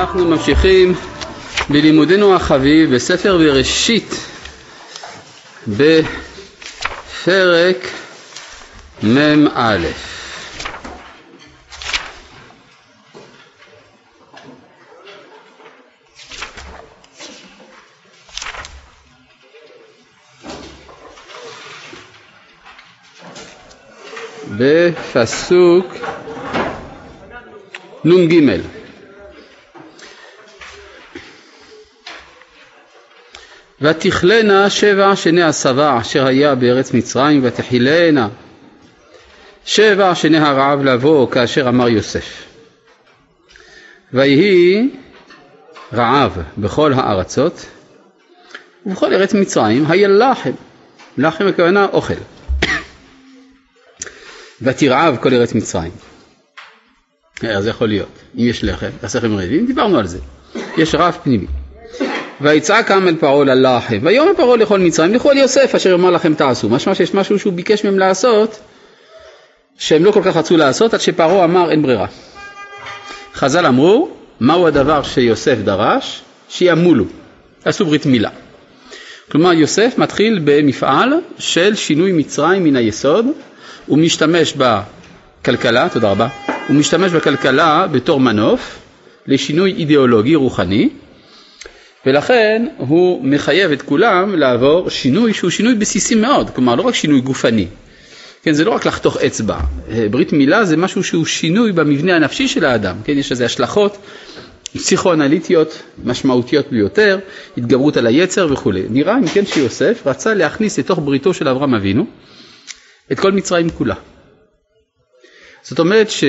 אנחנו ממשיכים בלימודנו החביב בספר בראשית בפרק מ"א. בפסוק נ"ג ותכלנה שבע שני השבע אשר היה בארץ מצרים ותחילנה שבע שני הרעב לבוא כאשר אמר יוסף. ויהי רעב בכל הארצות ובכל ארץ מצרים היה לחם. לחם הכוונה אוכל. ותרעב כל ארץ מצרים. איך זה יכול להיות. אם יש לחם, תעשה לכם רעבים, דיברנו על זה. יש רעב פנימי ויצעק העם אל פרעה ללחם, ויאמר פרעה לכל מצרים, לכו אל יוסף אשר יאמר לכם תעשו. משמע שיש משהו שהוא ביקש מהם לעשות, שהם לא כל כך רצו לעשות, עד שפרעה אמר אין ברירה. חז"ל אמרו, מהו הדבר שיוסף דרש? שימולו, עשו ברית מילה. כלומר יוסף מתחיל במפעל של שינוי מצרים מן היסוד, הוא משתמש בכלכלה, תודה רבה, הוא משתמש בכלכלה בתור מנוף לשינוי אידיאולוגי רוחני, ולכן הוא מחייב את כולם לעבור שינוי שהוא שינוי בסיסי מאוד, כלומר לא רק שינוי גופני, כן, זה לא רק לחתוך אצבע, ברית מילה זה משהו שהוא שינוי במבנה הנפשי של האדם, כן, יש לזה השלכות פסיכואנליטיות משמעותיות ביותר, התגברות על היצר וכולי. נראה אם כן שיוסף רצה להכניס לתוך בריתו של אברהם אבינו את כל מצרים כולה. זאת אומרת ש...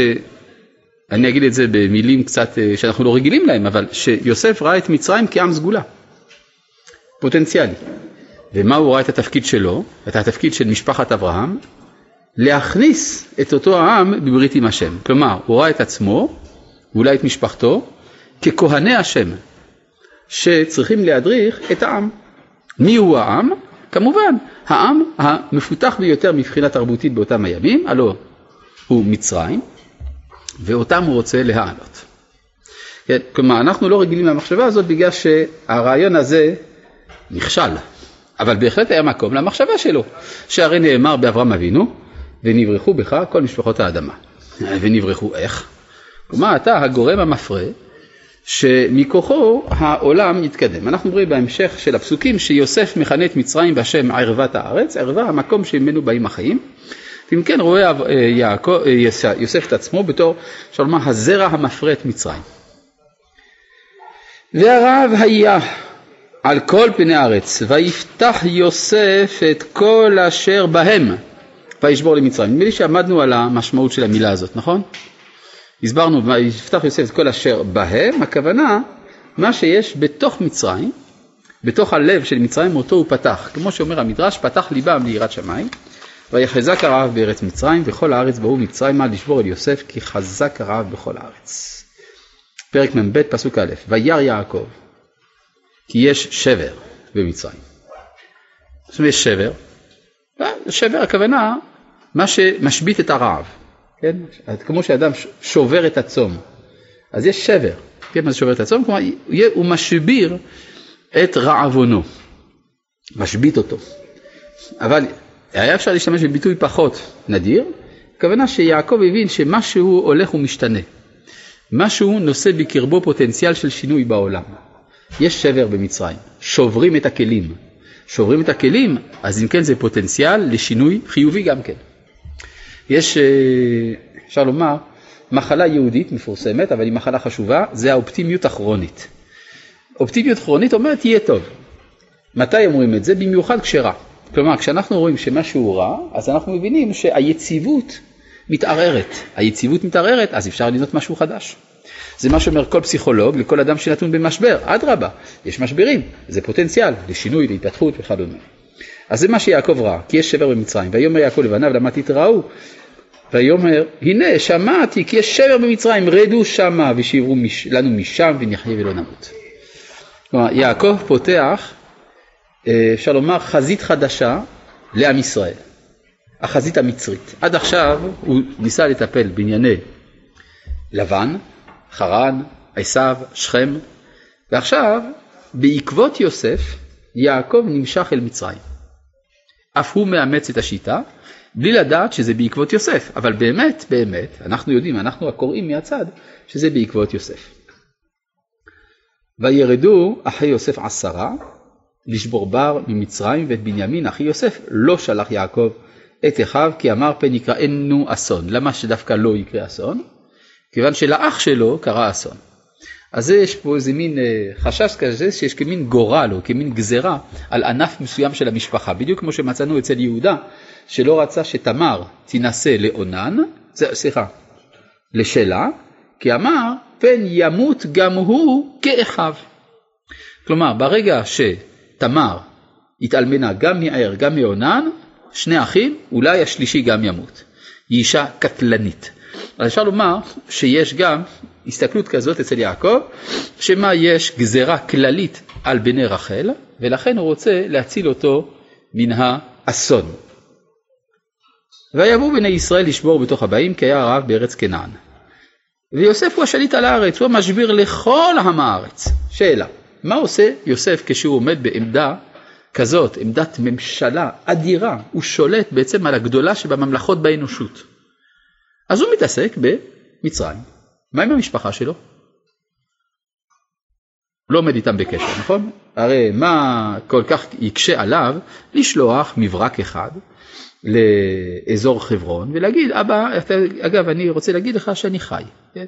אני אגיד את זה במילים קצת אה, שאנחנו לא רגילים להם, אבל שיוסף ראה את מצרים כעם סגולה, פוטנציאלי. ומה הוא ראה את התפקיד שלו? את התפקיד של משפחת אברהם, להכניס את אותו העם בברית עם השם. כלומר, הוא ראה את עצמו, ואולי את משפחתו, ככהני השם, שצריכים להדריך את העם. מי הוא העם? כמובן, העם המפותח ביותר מבחינה תרבותית באותם הימים, הלא הוא מצרים, ואותם הוא רוצה להעלות. כן, כלומר, אנחנו לא רגילים למחשבה הזאת בגלל שהרעיון הזה נכשל, אבל בהחלט היה מקום למחשבה שלו, שהרי נאמר באברהם אבינו, ונברחו בך כל משפחות האדמה. ונברחו איך? כלומר, אתה הגורם המפרה שמכוחו העולם יתקדם. אנחנו רואים בהמשך של הפסוקים שיוסף מכנה את מצרים בשם ערוות הארץ, ערווה המקום שממנו באים החיים, אם כן רואה אה, יעקב, אה, יוסף את עצמו בתור, לומר, הזרע המפרה את מצרים. והרעב היה על כל פני הארץ, ויפתח יוסף את כל אשר בהם, וישבור למצרים. נדמה לי שעמדנו על המשמעות של המילה הזאת, נכון? הסברנו, ויפתח יוסף את כל אשר בהם, הכוונה, מה שיש בתוך מצרים, בתוך הלב של מצרים, אותו הוא פתח. כמו שאומר המדרש, פתח ליבם ליראת שמיים. ויחזק הרעב בארץ מצרים, וכל הארץ באו מצרימה לשבור אל יוסף, כי חזק הרעב בכל הארץ. פרק מ"ב, פסוק א', וירא יעקב, כי יש שבר במצרים. זאת אומרת, יש שבר, שבר הכוונה, מה שמשבית את הרעב, כן? כמו שאדם שובר את הצום, אז יש שבר, כן? מה זה שובר את הצום? כלומר, הוא משביר את רעבונו, משבית אותו. אבל היה אפשר להשתמש בביטוי פחות נדיר, הכוונה שיעקב הבין שמשהו הולך ומשתנה. משהו נושא בקרבו פוטנציאל של שינוי בעולם. יש שבר במצרים, שוברים את הכלים. שוברים את הכלים, אז אם כן זה פוטנציאל לשינוי חיובי גם כן. יש, אה, אפשר לומר, מחלה יהודית מפורסמת, אבל היא מחלה חשובה, זה האופטימיות הכרונית. אופטימיות כרונית אומרת יהיה טוב. מתי אומרים את זה? במיוחד כשרע. כלומר, כשאנחנו רואים שמשהו רע, אז אנחנו מבינים שהיציבות מתערערת. היציבות מתערערת, אז אפשר לבנות משהו חדש. זה מה שאומר כל פסיכולוג לכל אדם שנתון במשבר, אדרבה, יש משברים, זה פוטנציאל לשינוי, להתפתחות וכדומה. אז זה מה שיעקב ראה, כי יש שבר במצרים. ויאמר יעקב לבניו למה תתראו? ויאמר הנה שמעתי כי יש שבר במצרים רדו שמה ושיברו. לנו משם ונחיה ולא נמות. כלומר יעקב פותח אפשר לומר, חזית חדשה לעם ישראל, החזית המצרית. עד עכשיו הוא ניסה לטפל בענייני לבן, חרן, עשיו, שכם, ועכשיו בעקבות יוסף יעקב נמשך אל מצרים. אף הוא מאמץ את השיטה בלי לדעת שזה בעקבות יוסף, אבל באמת, באמת, אנחנו יודעים, אנחנו הקוראים מהצד, שזה בעקבות יוסף. וירדו אחי יוסף עשרה לשבור בר ממצרים ואת בנימין אחי יוסף לא שלח יעקב את אחיו כי אמר פן יקראנו אסון. למה שדווקא לא יקרה אסון? כיוון שלאח שלו קרה אסון. אז יש פה איזה מין אה, חשש כזה שיש כמין גורל או כמין גזרה על ענף מסוים של המשפחה, בדיוק כמו שמצאנו אצל יהודה, שלא רצה שתמר תינשא לאונן, סליחה, לשלה, כי אמר פן ימות גם הוא כאחיו. כלומר, ברגע שתמר התאלמנה גם מער גם מאונן, שני אחים, אולי השלישי גם ימות. היא אישה קטלנית. אז אפשר לומר שיש גם הסתכלות כזאת אצל יעקב, שמה יש גזרה כללית על בני רחל, ולכן הוא רוצה להציל אותו מן האסון. ויבואו בני ישראל לשבור בתוך הבאים כי היה רעב בארץ כנען. ויוסף הוא השליט על הארץ, הוא המשביר לכל עם הארץ. שאלה, מה עושה יוסף כשהוא עומד בעמדה כזאת, עמדת ממשלה אדירה, הוא שולט בעצם על הגדולה שבממלכות באנושות. אז הוא מתעסק במצרים. מה עם המשפחה שלו? לא עומד איתם בקשר, נכון? הרי מה כל כך יקשה עליו לשלוח מברק אחד לאזור חברון ולהגיד, אבא, אתה, אגב, אני רוצה להגיד לך שאני חי. כן?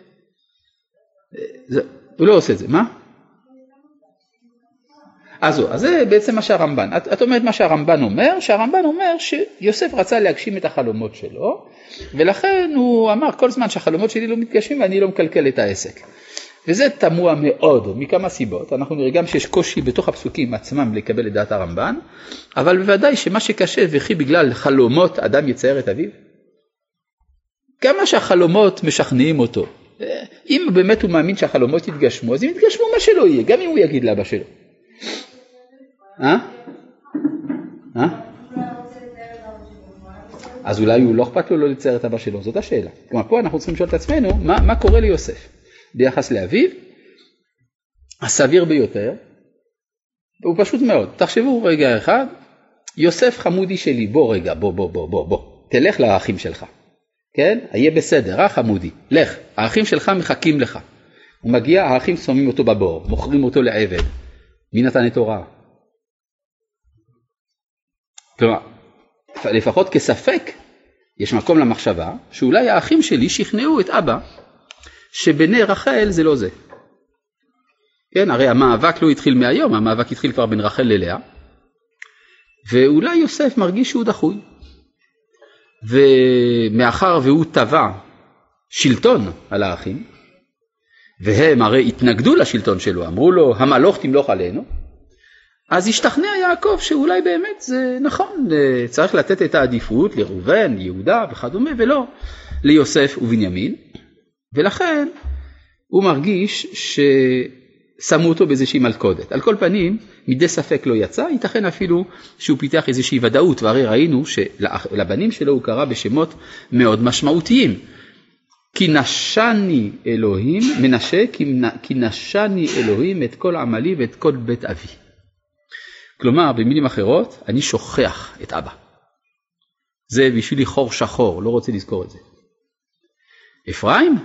זה, הוא לא עושה את זה, מה? אז אז זה בעצם מה שהרמב"ן, את, את אומרת מה שהרמב"ן אומר, שהרמב"ן אומר שיוסף רצה להגשים את החלומות שלו, ולכן הוא אמר כל זמן שהחלומות שלי לא מתגשמים ואני לא מקלקל את העסק. וזה תמוה מאוד מכמה סיבות, אנחנו נראה גם שיש קושי בתוך הפסוקים עצמם לקבל את דעת הרמב"ן, אבל בוודאי שמה שקשה וכי בגלל חלומות אדם יצייר את אביו. כמה שהחלומות משכנעים אותו, אם באמת הוא מאמין שהחלומות יתגשמו, אז אם יתגשמו מה שלא יהיה, גם אם הוא יגיד לאבא שלו. אה? אה? אז אולי הוא לא אכפת לו לא לצייר את אבא שלו, זאת השאלה. כלומר, פה אנחנו צריכים לשאול את עצמנו, מה, מה קורה ליוסף ביחס לאביו? הסביר ביותר, הוא פשוט מאוד. תחשבו רגע אחד, יוסף חמודי שלי, בוא רגע, בוא, בוא, בוא, בוא, בוא, תלך לאחים שלך, כן? יהיה בסדר, אה חמודי, לך, האחים שלך מחכים לך. הוא מגיע, האחים שמים אותו בבור, מוכרים אותו לעבד. מי נתן את הוראה? כלומר, לפחות כספק, יש מקום למחשבה שאולי האחים שלי שכנעו את אבא שבני רחל זה לא זה. כן, הרי המאבק לא התחיל מהיום, המאבק התחיל כבר בין רחל ללאה, ואולי יוסף מרגיש שהוא דחוי. ומאחר והוא תבע שלטון על האחים, והם הרי התנגדו לשלטון שלו, אמרו לו המלוך תמלוך עלינו, אז השתכנע יעקב שאולי באמת זה נכון, צריך לתת את העדיפות לראובן, יהודה וכדומה, ולא ליוסף ובנימין, ולכן הוא מרגיש ששמו אותו באיזושהי מלכודת. על כל פנים, מדי ספק לא יצא, ייתכן אפילו שהוא פיתח איזושהי ודאות, והרי ראינו שלבנים שלו הוא קרא בשמות מאוד משמעותיים. כי נשני אלוהים, מנשה, כי נשני אלוהים את כל עמלי ואת כל בית אבי. כלומר, במילים אחרות, אני שוכח את אבא. זה בשבילי חור שחור, לא רוצה לזכור את זה. אפרים?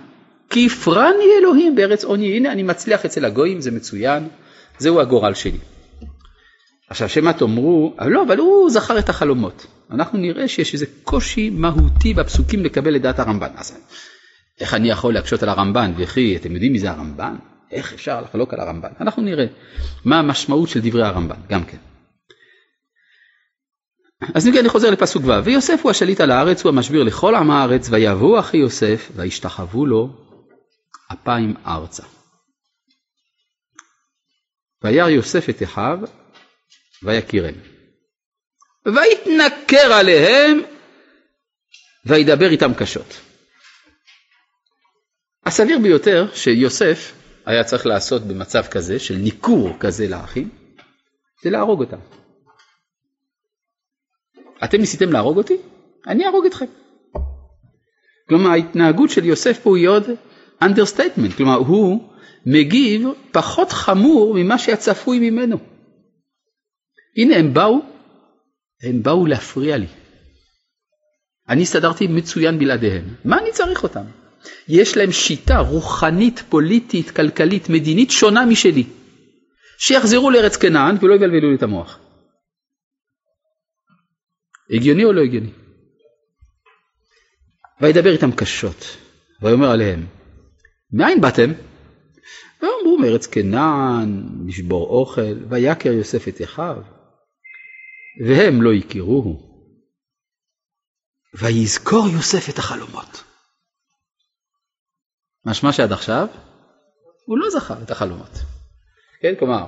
כי הפרני אלוהים בארץ עוני, הנה אני מצליח אצל הגויים, זה מצוין, זהו הגורל שלי. עכשיו שמא תאמרו, אבל לא, אבל הוא זכר את החלומות. אנחנו נראה שיש איזה קושי מהותי בפסוקים לקבל את דעת הרמב"ן. אז איך אני יכול להקשות על הרמב"ן, וכי אתם יודעים מי זה הרמב"ן? איך אפשר לחלוק על הרמב"ן? אנחנו נראה מה המשמעות של דברי הרמב"ן, גם כן. אז אם כן אני חוזר לפסוק ו', ויוסף הוא השליט על הארץ, הוא המשביר לכל עם הארץ, ויבואו אחי יוסף, וישתחוו לו אפיים ארצה. וירא יוסף את אחיו, ויקירם. ויתנכר עליהם, וידבר איתם קשות. הסביר ביותר שיוסף היה צריך לעשות במצב כזה, של ניכור כזה לאחים, זה להרוג אותם. אתם ניסיתם להרוג אותי? אני אהרוג אתכם. כלומר ההתנהגות של יוסף פה היא עוד understatement, כלומר הוא מגיב פחות חמור ממה שהיה צפוי ממנו. הנה הם באו, הם באו להפריע לי. אני הסתדרתי מצוין בלעדיהם. מה אני צריך אותם? יש להם שיטה רוחנית, פוליטית, כלכלית, מדינית שונה משלי. שיחזרו לארץ כנען ולא יבלבלו לי את המוח. הגיוני או לא הגיוני? וידבר איתם קשות, ויאמר עליהם, מאין באתם? ואמרו מארץ כנען, לשבור אוכל, ויקר יוסף את אחיו, והם לא הכירוהו. ויזכור יוסף את החלומות. משמע שעד עכשיו הוא לא זכר את החלומות. כן, כלומר,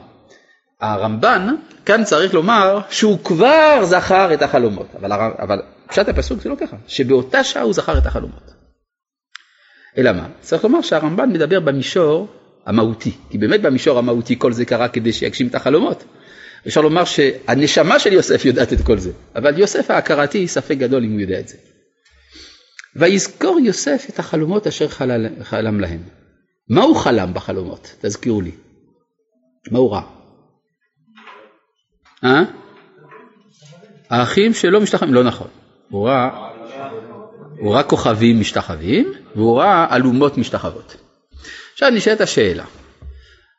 הרמב"ן כאן צריך לומר שהוא כבר זכר את החלומות, אבל, אבל פשט הפסוק זה לא ככה, שבאותה שעה הוא זכר את החלומות. אלא מה? צריך לומר שהרמב"ן מדבר במישור המהותי, כי באמת במישור המהותי כל זה קרה כדי שיגשים את החלומות. אפשר לומר שהנשמה של יוסף יודעת את כל זה, אבל יוסף ההכרתי ספק גדול אם הוא יודע את זה. ויזכור יוסף את החלומות אשר חלם להם. מה הוא חלם בחלומות? תזכירו לי. מה הוא ראה? אה? האחים שלו משתחווים, לא נכון. הוא ראה, הוא ראה כוכבים משתחווים והוא ראה אלומות משתחוות. עכשיו נשאלת השאלה,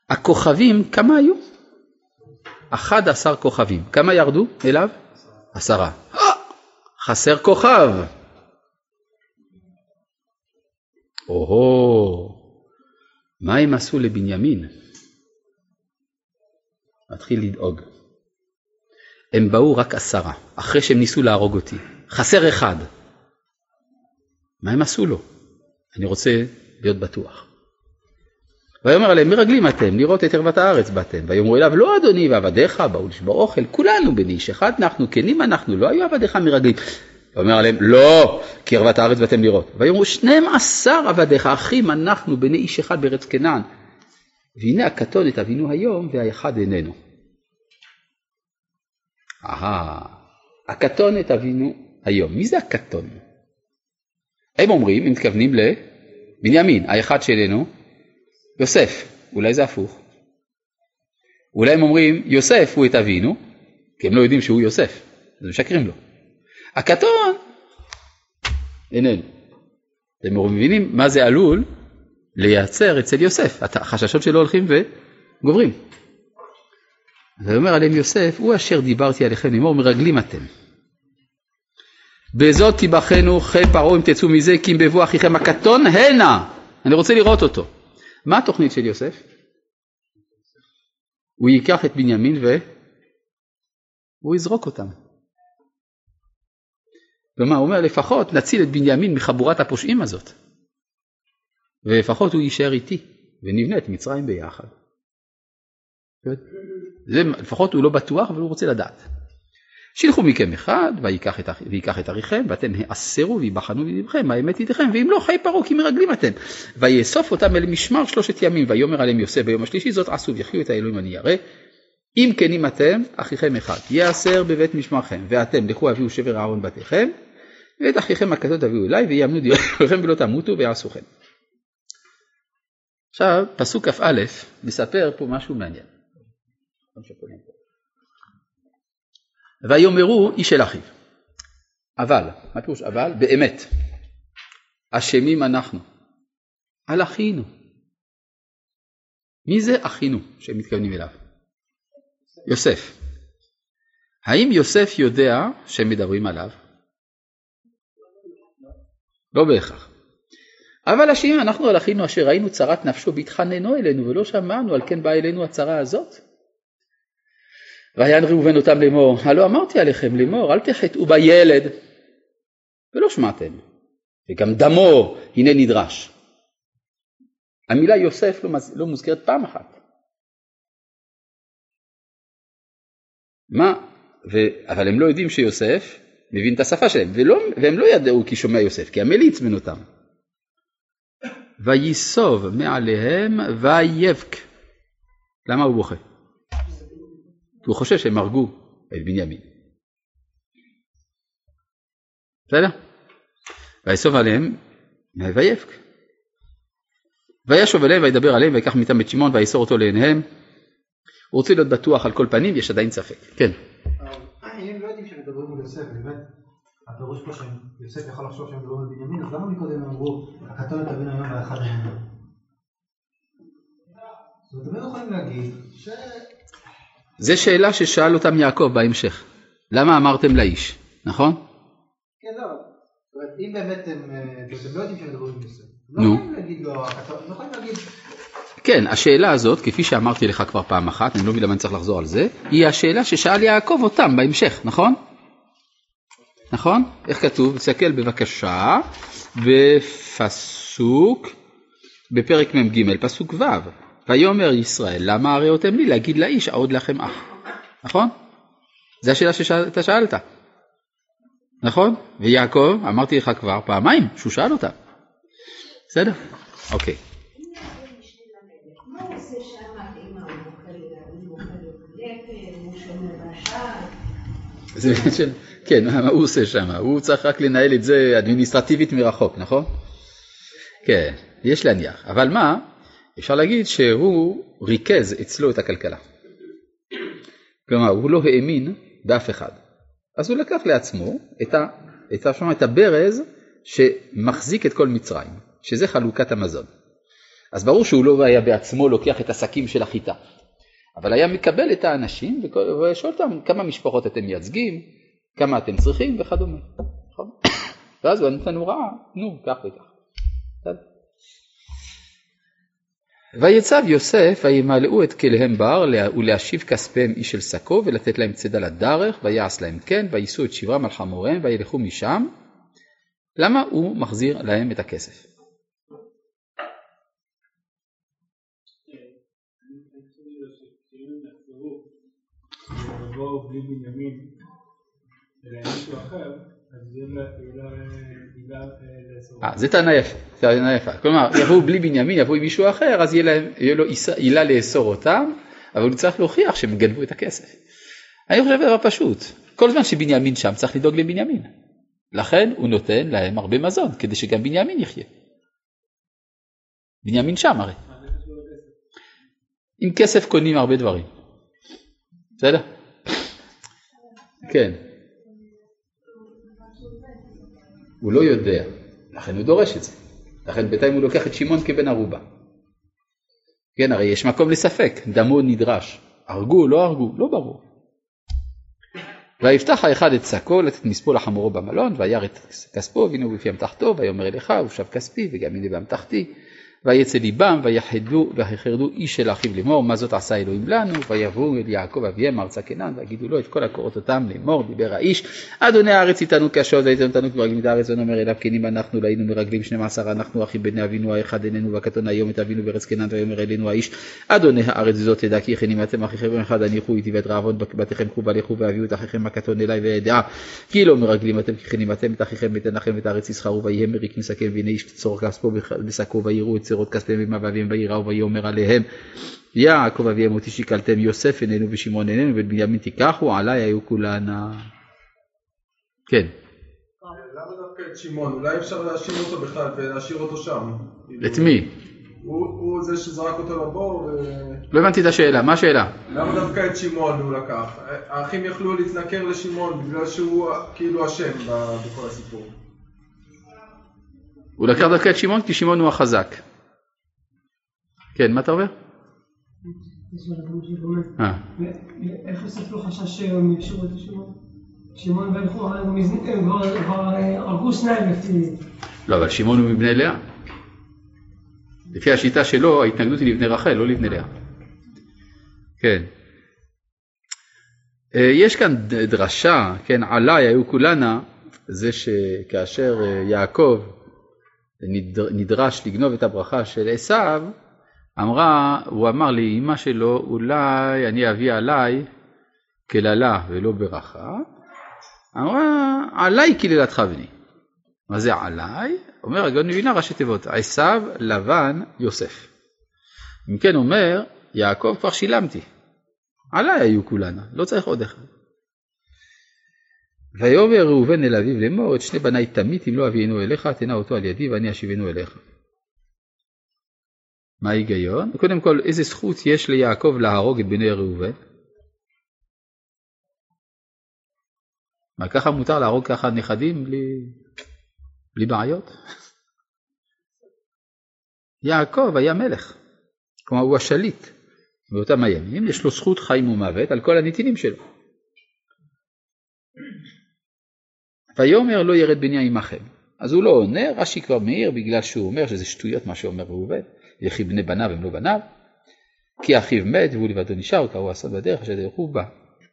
הכוכבים כמה היו? 11 כוכבים. כמה ירדו אליו? עשרה. חסר כוכב. או-הו, מה הם עשו לבנימין? מתחיל לדאוג. הם באו רק עשרה, אחרי שהם ניסו להרוג אותי. חסר אחד. מה הם עשו לו? אני רוצה להיות בטוח. ויאמר עליהם מרגלים אתם לראות את ערוות הארץ באתם ויאמרו אליו לא אדוני ועבדיך באו לשבור אוכל כולנו בני איש אחד אנחנו כנים אנחנו לא היו עבדיך מרגלים. ויאמר עליהם לא כי ערוות הארץ באתם לראות ויאמרו שנים עשר עבדיך אחים אנחנו בני איש אחד בארץ כנען והנה הקטון את אבינו היום והאחד איננו. אהה הקטון את אבינו היום מי זה הקטון? הם אומרים הם מתכוונים לבנימין האחד שלנו יוסף, אולי זה הפוך. אולי הם אומרים יוסף הוא את אבינו, כי הם לא יודעים שהוא יוסף, אז משקרים לו. הקטון איננו. אתם מבינים מה זה עלול לייצר אצל יוסף, החששות שלו הולכים וגוברים. ואומר עליהם יוסף, הוא אשר דיברתי עליכם לאמור מרגלים אתם. בזאת תיבחנו חי פרעה אם תצאו מזה כי אם בבוא אחיכם הקטון הנה. אני רוצה לראות אותו. מה התוכנית של יוסף? הוא ייקח את בנימין והוא יזרוק אותם. כלומר, הוא אומר לפחות נציל את בנימין מחבורת הפושעים הזאת. ולפחות הוא יישאר איתי ונבנה את מצרים ביחד. זה, לפחות הוא לא בטוח אבל הוא רוצה לדעת. שילחו מכם אחד ויקח את, ויקח את אריכם ואתם העשרו ויבחנו בלבכם האמת איתכם ואם לא חי פרעה כי מרגלים אתם ויאסוף אותם אל משמר שלושת ימים ויאמר עליהם יוסף ביום השלישי זאת עשו ויחיו את האלוהים אני ירא אם כנים אתם אחיכם אחד יעשר בבית משמרכם ואתם לכו אביאו שבר אהרון בתיכם ואת אחיכם הכתות תביאו אליי ויאמנו דיותיכם ולא תמותו ויעשוכם. עכשיו פסוק כ"א מספר פה משהו מעניין. ויאמרו איש אל אחיו. אבל, מה פירוש אבל? באמת. אשמים אנחנו. על אחינו. מי זה אחינו שהם מתכוונים אליו? יוסף. האם יוסף יודע שהם מדברים עליו? לא בהכרח. אבל אשמים אנחנו על אחינו אשר ראינו צרת נפשו והתחננו אלינו ולא שמענו על כן באה אלינו הצרה הזאת. ויען ראובן אותם לאמור, הלא אמרתי עליכם לאמור, אל תחטאו בילד, ולא שמעתם, וגם דמו הנה נדרש. המילה יוסף לא, לא מוזכרת פעם אחת. מה? ו... אבל הם לא יודעים שיוסף מבין את השפה שלהם, ולא, והם לא ידעו כי שומע יוסף, כי המלי עצבן אותם. וייסוב מעליהם ויבק. למה הוא בוכה? הוא חושב שהם הרגו את בנימין. בסדר? ויסוב עליהם ויבק. וישוב אליהם וידבר עליהם ויקח מאיתם את שמעון ויאסור אותו לעיניהם. הוא רוצה להיות בטוח על כל פנים, יש עדיין ספק. כן. אם לא יודעים שמדברים מול יוסף, באמת, הפירוש פה שיוסף יכול לחשוב שהם מדברים על בנימין, אז למה מקודם אמרו, הקטון תבין היום והאחד היום? זאת אומרת, יכולים להגיד זה שאלה ששאל אותם יעקב בהמשך. למה אמרתם לאיש, נכון? כן, לא. אם באמת הם, אה, אתם לא יודעים שהם מדברים. נו. לא יכולים להגיד לו, הקטון, לא יכולים להגיד, כן, השאלה הזאת, כפי שאמרתי לך כבר פעם אחת, אני לא מבין למה אני צריך לחזור על זה, היא השאלה ששאל יעקב אותם בהמשך, נכון? נכון? איך כתוב? תסתכל בבקשה בפסוק, בפרק מ"ג, פסוק ו', ויאמר ישראל, למה הראותם לי להגיד לאיש העוד לכם אח, נכון? זו השאלה שאתה שאלת, נכון? ויעקב, אמרתי לך כבר פעמיים שהוא שאל אותה, בסדר? אוקיי. כן, מה הוא עושה שם? הוא צריך רק לנהל את זה אדמיניסטרטיבית מרחוק, נכון? כן, יש להניח. אבל מה, אפשר להגיד שהוא ריכז אצלו את הכלכלה. כלומר, הוא לא האמין באף אחד. אז הוא לקח לעצמו את, ה, את, ה, את הברז שמחזיק את כל מצרים, שזה חלוקת המזון. אז ברור שהוא לא היה בעצמו לוקח את השקים של החיטה, אבל היה מקבל את האנשים ושואל אותם כמה משפחות אתם מייצגים, כמה אתם צריכים וכדומה. ואז הוא נתן הוראה, נו, כך וכך. ויצב יוסף וימלאו את כליהם בר ולהשיב כספיהם איש אל שקו ולתת להם צידה לדרך ויעש להם כן ויישאו את שברם על חמוריהם וילכו משם. למה הוא מחזיר להם את הכסף? יבואו בלי בנימין אלא מישהו אחר, אה, זה טענה יפה, טענה יפה. כלומר, יבואו בלי בנימין, יבואו עם מישהו אחר, אז יהיה לו עילה לאסור אותם, אבל הוא צריך להוכיח שהם גנבו את הכסף. אני חושב דבר פשוט, כל זמן שבנימין שם צריך לדאוג לבנימין. לכן הוא נותן להם הרבה מזון, כדי שגם בנימין יחיה. בנימין שם הרי. עם כסף קונים הרבה דברים. בסדר? כן. הוא לא יודע, לכן הוא דורש את זה. לכן בינתיים הוא לוקח את שמעון כבן ערובה. כן, הרי יש מקום לספק, דמו נדרש. הרגו, לא הרגו, לא ברור. ויפתח האחד את שקו לתת מספו לחמורו במלון, וירא את כספו, והנה הוא בפי אמתחתו, ויאמר אליך, ושב כספי, וגם הנה באמתחתי. ויצא ליבם ויחדו ויחרדו איש אל אחיו לאמור מה זאת עשה אלוהים לנו? ויבואו אל יעקב אביהם ארצה קנן ויגידו לו את כל הקורות אותם לאמור דיבר האיש. אדוני הארץ איתנו קשות והייתם אותנו כמרגלים את הארץ ונאמר אליו כנים אנחנו היינו מרגלים שנים עשר אנחנו אחים בני אבינו האחד איננו והקטון היום את אבינו בארץ קנן ויאמר אלינו האיש אדוני הארץ זאת תדע כי כנים אתם אחיכם אחד הניחו איתי ואת רעבון בתיכם קחו ולכו והביאו את אחיכם הקטון אליי וידעה כי לא מרגלים אתם כי כנים אתם את אחיכם ותן הארץ יסחרו ויהיה מריק מסכם והנה איש צור כספו בשקו ויראו את צרות כספיהם במאביהם ויראו ויאמר עליהם יעקב אביהם אותי שיקלתם יוסף איננו ושמעון איננו ואת בנימין תיקחו עליי היו כולנה. כן. למה דווקא את שמעון? אולי אפשר להשאיר אותו בכלל ולהשאיר אותו שם. את מי? הוא זה שזרק אותו לבור. לא הבנתי את השאלה, מה השאלה? למה דווקא את שמעון הוא לקח? האחים יכלו להתנכר לשמעון בגלל שהוא כאילו אשם בכל הסיפור. הוא לקח דווקא את שמעון כי שמעון הוא החזק. כן, מה אתה אומר? אה. איך יוסף לא חשש שהם ישאירו את שמעון? שמעון וילכו, הרי הם הם כבר אה, הרגו שניים לפי... לא, אבל שמעון הוא מבני לאה. לפי השיטה שלו, ההתנגדות היא לבני רחל, לא לבני לאה. כן. אה, יש כאן דרשה, כן, עליי היו כולנה, זה שכאשר אה, יעקב נדר- נדרש לגנוב את הברכה של עשיו, אמרה, הוא אמר לאמא שלו, אולי אני אביא עליי קללה ולא ברכה, אמרה, עליי קללתך בני. מה זה עליי? אומר הגאון מבינה ראשי תיבות, עשיו, לבן, יוסף. אם כן אומר, יעקב כבר שילמתי, עליי היו כולנה, לא צריך עוד אחד. ויאמר ראובן אל אביו לאמור, את שני בניי תמית אם לא אביאנו אליך, תנה אותו על ידי ואני אשיבנו אליך. מה ההיגיון? קודם כל, איזה זכות יש ליעקב להרוג את בני ראובן? מה, ככה מותר להרוג ככה נכדים בלי, בלי בעיות? יעקב היה מלך, כלומר הוא השליט באותם הימים, יש לו זכות חיים ומוות על כל הנתינים שלו. ויאמר לא ירד בני עמכם. אז הוא לא עונה, רש"י כבר מעיר בגלל שהוא אומר שזה שטויות מה שאומר ראובן, וכי בני בניו הם לא בניו, כי אחיו מת והוא לבדו נשאר, קראו אסון בדרך אשר דרכו בה.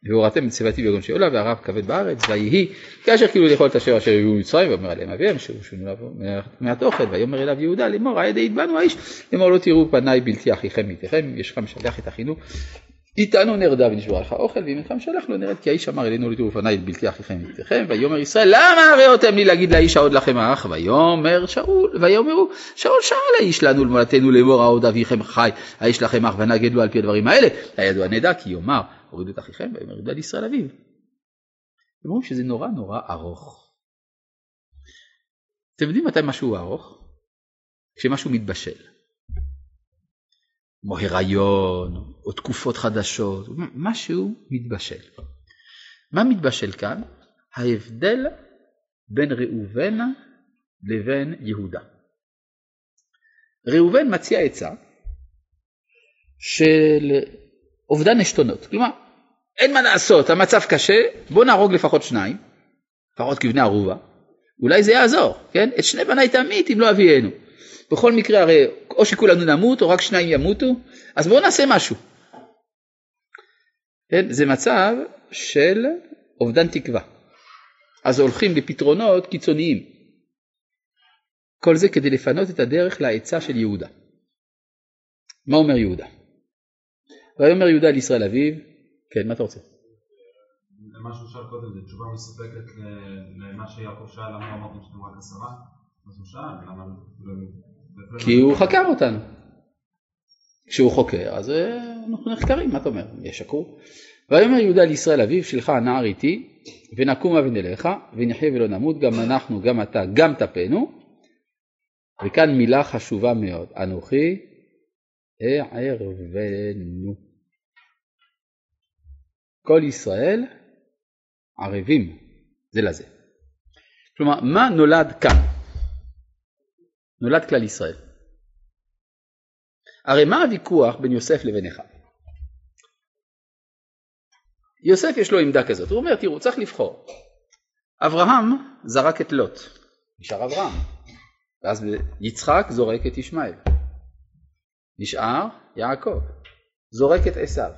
והורתם את שיבתי ביום שאולה והרב כבד בארץ ויהי כאשר כאילו לאכול את אשר אשר יהיו מצרים ואומר עליהם אביהם שורשונו מעט אוכל ויאמר אליו יהודה לאמור הידי ידבנו האיש לאמור לא תראו פניי בלתי אחיכם מאיתכם יש לך משלח את אחינו איתנו נרדה ונשברה לך אוכל ואם אינך משלח לא נרד כי האיש אמר אלינו לא תראו פניי בלתי אחיכם מאיתכם ויאמר ישראל למה הראותם לי להגיד לאיש העוד לכם האח ויאמר שאול ויאמרו שאול שאל האיש לנו למולדתנו לאמור העוד אביכם חי האיש לכם אח ונגד לו על פי הדברים האלה הידוע נדע כי יאמר הורידו את אחיכם ויאמר יהודה לישראל אביו. הם אומרים שזה נורא נורא ארוך. אתם יודעים מתי משהו ארוך? כשמשהו מתבשל. כמו הריון או תקופות חדשות, משהו מתבשל. מה מתבשל כאן? ההבדל בין ראובן לבין יהודה. ראובן מציע עצה של אובדן עשתונות. כלומר, אין מה לעשות, המצב קשה, בוא נהרוג לפחות שניים, לפחות כבני ערובה, אולי זה יעזור, כן? את שני בניי תמית אם לא אביאנו. בכל מקרה הרי או שכולנו נמות או רק שניים ימותו, אז בואו נעשה משהו. כן? זה מצב של אובדן תקווה. אז הולכים לפתרונות קיצוניים. כל זה כדי לפנות את הדרך לעצה של יהודה. מה אומר יהודה? ויאמר יהודה לישראל אביו, כן, מה אתה רוצה? מה שהוא שאל קודם, זו תשובה מספקת למה שיעקב שאל, למה אמרתם שאתם רק עשרה? אז הוא שאל, למה... כי הוא חקר אותנו. כשהוא חוקר, אז אה, אנחנו נחקרים, מה אתה אומר? ישקרו. ויאמר יהודה לישראל אביו, שלך הנער איתי, ונקומה ונלכה, ונחיה ולא נמות, גם אנחנו, גם אתה, גם טפנו. וכאן מילה חשובה מאוד, אנוכי אערבנו. כל ישראל ערבים זה לזה. כלומר, מה נולד כאן? נולד כלל ישראל. הרי מה הוויכוח בין יוסף לבין אחיו? יוסף יש לו עמדה כזאת, הוא אומר תראו צריך לבחור. אברהם זרק את לוט, נשאר אברהם, ואז יצחק זורק את ישמעאל, נשאר יעקב, זורק את עשיו,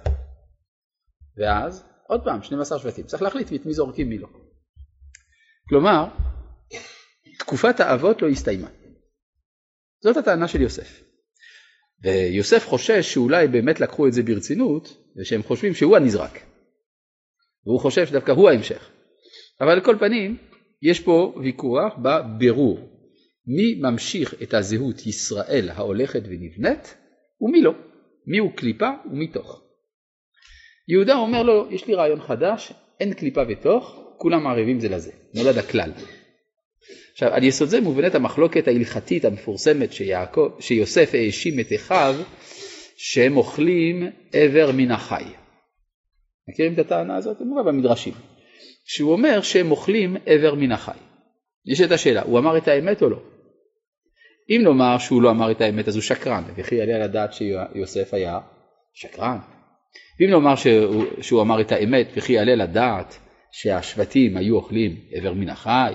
ואז עוד פעם 12 שבטים, צריך להחליט את מי זורקים מי לא. כלומר, תקופת האבות לא הסתיימה. זאת הטענה של יוסף. ויוסף חושש שאולי באמת לקחו את זה ברצינות, ושהם חושבים שהוא הנזרק. והוא חושב שדווקא הוא ההמשך. אבל על כל פנים, יש פה ויכוח בבירור. מי ממשיך את הזהות ישראל ההולכת ונבנית, ומי לא. מי הוא קליפה ומי תוך. יהודה אומר לו, יש לי רעיון חדש, אין קליפה ותוך, כולם ערבים זה לזה, נולד הכלל. עכשיו, על יסוד זה מובנת המחלוקת ההלכתית המפורסמת שיעקב, שיוסף האשים את אחיו שהם אוכלים איבר מן החי. מכירים את הטענה הזאת? זה מובא במדרשים. שהוא אומר שהם אוכלים איבר מן החי. יש את השאלה, הוא אמר את האמת או לא? אם נאמר שהוא לא אמר את האמת אז הוא שקרן, וכי יעלה על הדעת שיוסף היה שקרן. ואם נאמר שהוא, שהוא אמר את האמת וכי יעלה לדעת שהשבטים היו אוכלים איבר מן החי,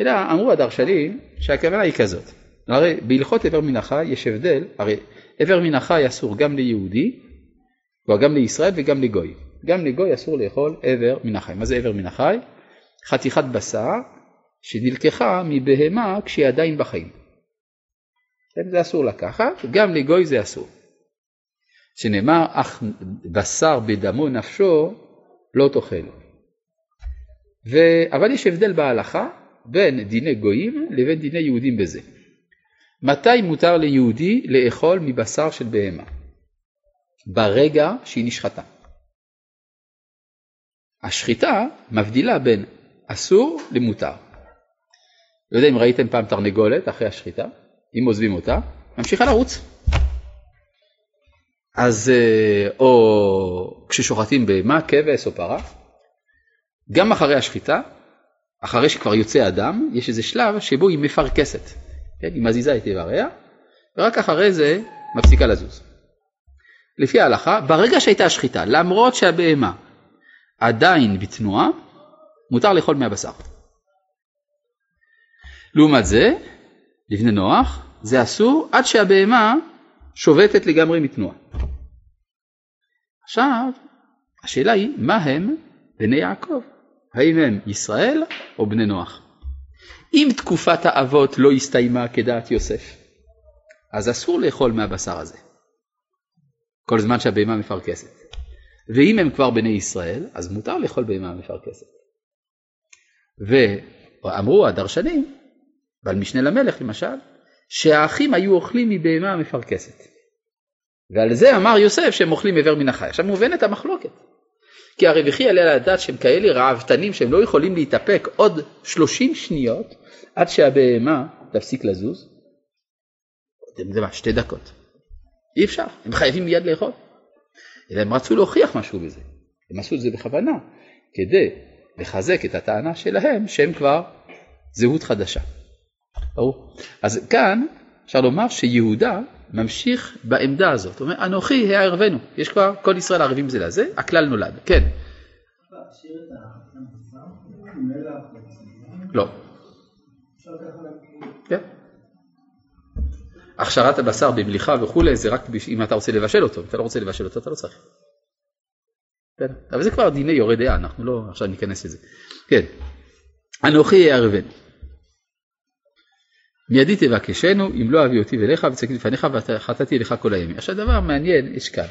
אלא אמרו הדרשנים שהכוונה היא כזאת, הרי בהלכות איבר מן החי יש הבדל, הרי איבר מן החי אסור גם ליהודי, גם לישראל וגם לגוי, גם לגוי אסור לאכול איבר מן החי, מה זה איבר מן החי? חתיכת בשר שנלקחה מבהמה כשהיא עדיין בחיים. כן, זה אסור לקחת, גם לגוי זה אסור. שנאמר, אך בשר בדמו נפשו לא תאכל. ו... אבל יש הבדל בהלכה בין דיני גויים לבין דיני יהודים בזה. מתי מותר ליהודי לאכול מבשר של בהמה? ברגע שהיא נשחטה. השחיטה מבדילה בין אסור למותר. לא יודע אם ראיתם פעם תרנגולת אחרי השחיטה, אם עוזבים אותה, ממשיכה לרוץ. אז אה, או כששוחטים בהמה, כבש או פרה, גם אחרי השחיטה, אחרי שכבר יוצא הדם, יש איזה שלב שבו היא מפרכסת. כן? היא מזיזה את איבריה, ורק אחרי זה מפסיקה לזוז. לפי ההלכה, ברגע שהייתה השחיטה, למרות שהבהמה עדיין בתנועה, מותר לאכול מהבשר. לעומת זה, לבני נוח, זה אסור עד שהבהמה שובתת לגמרי מתנועה. עכשיו, השאלה היא, מה הם בני יעקב? האם הם ישראל או בני נוח? אם תקופת האבות לא הסתיימה כדעת יוסף, אז אסור לאכול מהבשר הזה, כל זמן שהבהמה מפרכסת. ואם הם כבר בני ישראל, אז מותר לאכול בהמה מפרכסת. ואמרו הדרשנים, ועל משנה למלך למשל, שהאחים היו אוכלים מבהמה מפרכסת. ועל זה אמר יוסף שהם אוכלים איבר מן החי. עכשיו מובנת המחלוקת. כי הרי וכי יעלה על הדעת שהם כאלה ראוותנים שהם לא יכולים להתאפק עוד 30 שניות עד שהבהמה תפסיק לזוז. יודעים מה, שתי דקות. אי אפשר, הם חייבים מיד לאכול. אלא הם רצו להוכיח משהו בזה. הם עשו את זה בכוונה, כדי לחזק את הטענה שלהם שהם כבר זהות חדשה. ברור? אז כאן אפשר לומר שיהודה ממשיך בעמדה הזאת, הוא אומר אנוכי הערבנו, יש כבר כל ישראל ערבים זה לזה, הכלל נולד, כן. לא. כן. הכשרת הבשר במליחה וכולי זה רק אם אתה רוצה לבשל אותו, אם אתה לא רוצה לבשל אותו אתה לא צריך. כן. אבל זה כבר דיני יורה דעה, אנחנו לא עכשיו ניכנס לזה. כן. אנוכי יערבנו. מידי תבקשנו אם לא אביא אותי אליך וצגתי לפניך וחטאתי אליך כל הימים. עכשיו דבר מעניין יש כאן,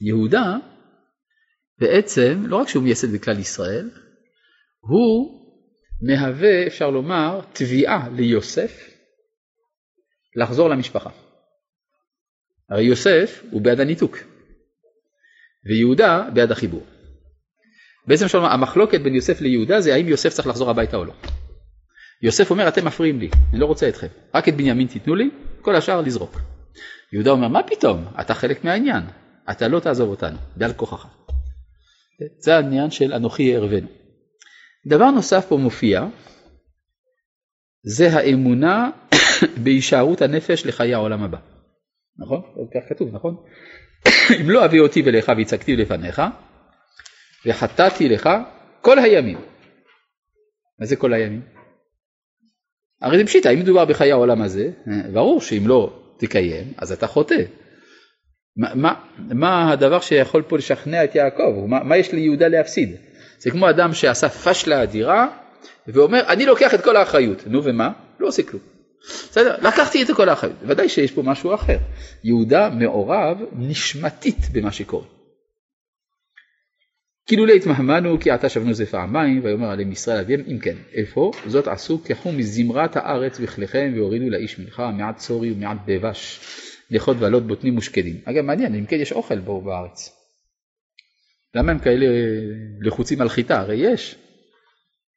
שיהודה בעצם לא רק שהוא מייסד בכלל ישראל, הוא מהווה אפשר לומר תביעה ליוסף לחזור למשפחה. הרי יוסף הוא בעד הניתוק ויהודה בעד החיבור. בעצם שלום, המחלוקת בין יוסף ליהודה זה האם יוסף צריך לחזור הביתה או לא. יוסף אומר אתם מפריעים לי, אני לא רוצה אתכם, רק את בנימין תיתנו לי, כל השאר לזרוק. יהודה אומר מה פתאום, אתה חלק מהעניין, אתה לא תעזוב אותנו, בעל כוחך. זה העניין של אנוכי ערבנו. דבר נוסף פה מופיע, זה האמונה בהישארות הנפש לחיי העולם הבא. נכון? כך כתוב, נכון? אם לא אביא אותי ולך והצגתי לפניך, וחטאתי לך כל הימים. מה זה כל הימים? הרי זה פשיטה, אם מדובר בחיי העולם הזה, ברור שאם לא תקיים, אז אתה חוטא. מה, מה, מה הדבר שיכול פה לשכנע את יעקב? מה, מה יש ליהודה להפסיד? זה כמו אדם שעשה פשלה אדירה ואומר אני לוקח את כל האחריות. נו ומה? לא עושה כלום. בסדר? לקחתי את כל האחריות. ודאי שיש פה משהו אחר. יהודה מעורב נשמתית במה שקורה. כאילו להתמהמנו כי עתה שבנו זה פעמיים ויאמר עליהם ישראל אביהם אם כן איפה זאת עשו קחו מזמרת הארץ בכליכם והורידו לאיש מנחה מעט צורי ומעט דבש נכות ועלות בוטנים ושקדים. אגב מעניין אם כן יש אוכל בו בארץ. למה הם כאלה לחוצים על חיטה? הרי יש.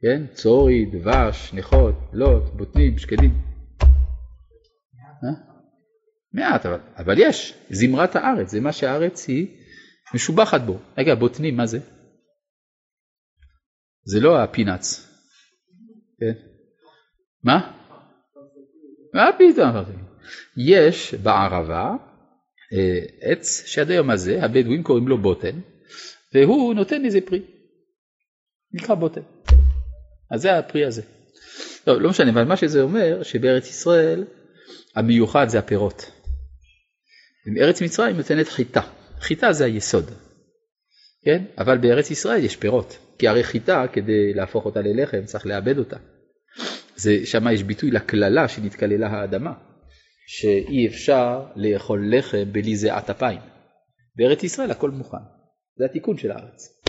כן? צורי, דבש, נכות, לוט, בוטנים, שקדים. אה? מעט, אבל, אבל יש. זמרת הארץ, זה מה שהארץ היא משובחת בו. רגע, בוטנים, מה זה? זה לא הפינאץ. כן? מה? מה פתאום? יש בערבה אה, עץ שעד היום הזה הבדואים קוראים לו בוטן והוא נותן איזה פרי. נקרא בוטן. אז זה הפרי הזה. לא, לא משנה, אבל מה שזה אומר שבארץ ישראל המיוחד זה הפירות. בארץ מצרים נותנת חיטה. חיטה זה היסוד. כן? אבל בארץ ישראל יש פירות. כי הרי חיטה כדי להפוך אותה ללחם צריך לאבד אותה. שם יש ביטוי לקללה שנתקללה האדמה, שאי אפשר לאכול לחם בלי זיעת אפיים. בארץ ישראל הכל מוכן, זה התיקון של הארץ.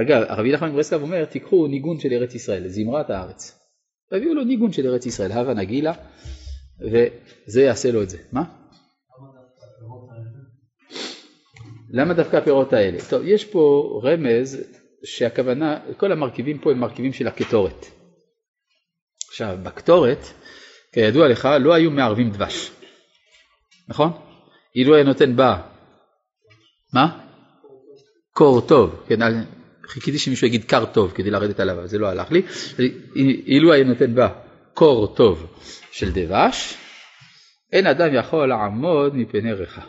אגב, הרבי נחמן מברסלב אומר, תיקחו ניגון של ארץ ישראל, זמרת הארץ. תביאו לו ניגון של ארץ ישראל, הווה נגילה, וזה יעשה לו את זה. מה? למה דווקא הפירות האלה? טוב, יש פה רמז שהכוונה, כל המרכיבים פה הם מרכיבים של הקטורת. עכשיו, בקטורת, כידוע לך, לא היו מערבים דבש, נכון? אילו היה נותן בה, מה? קור טוב, כן, חיכיתי שמישהו יגיד קר טוב כדי לרדת עליו, אבל זה לא הלך לי, אילו היה נותן בה קור טוב של דבש, אין אדם יכול לעמוד מפני ריחה.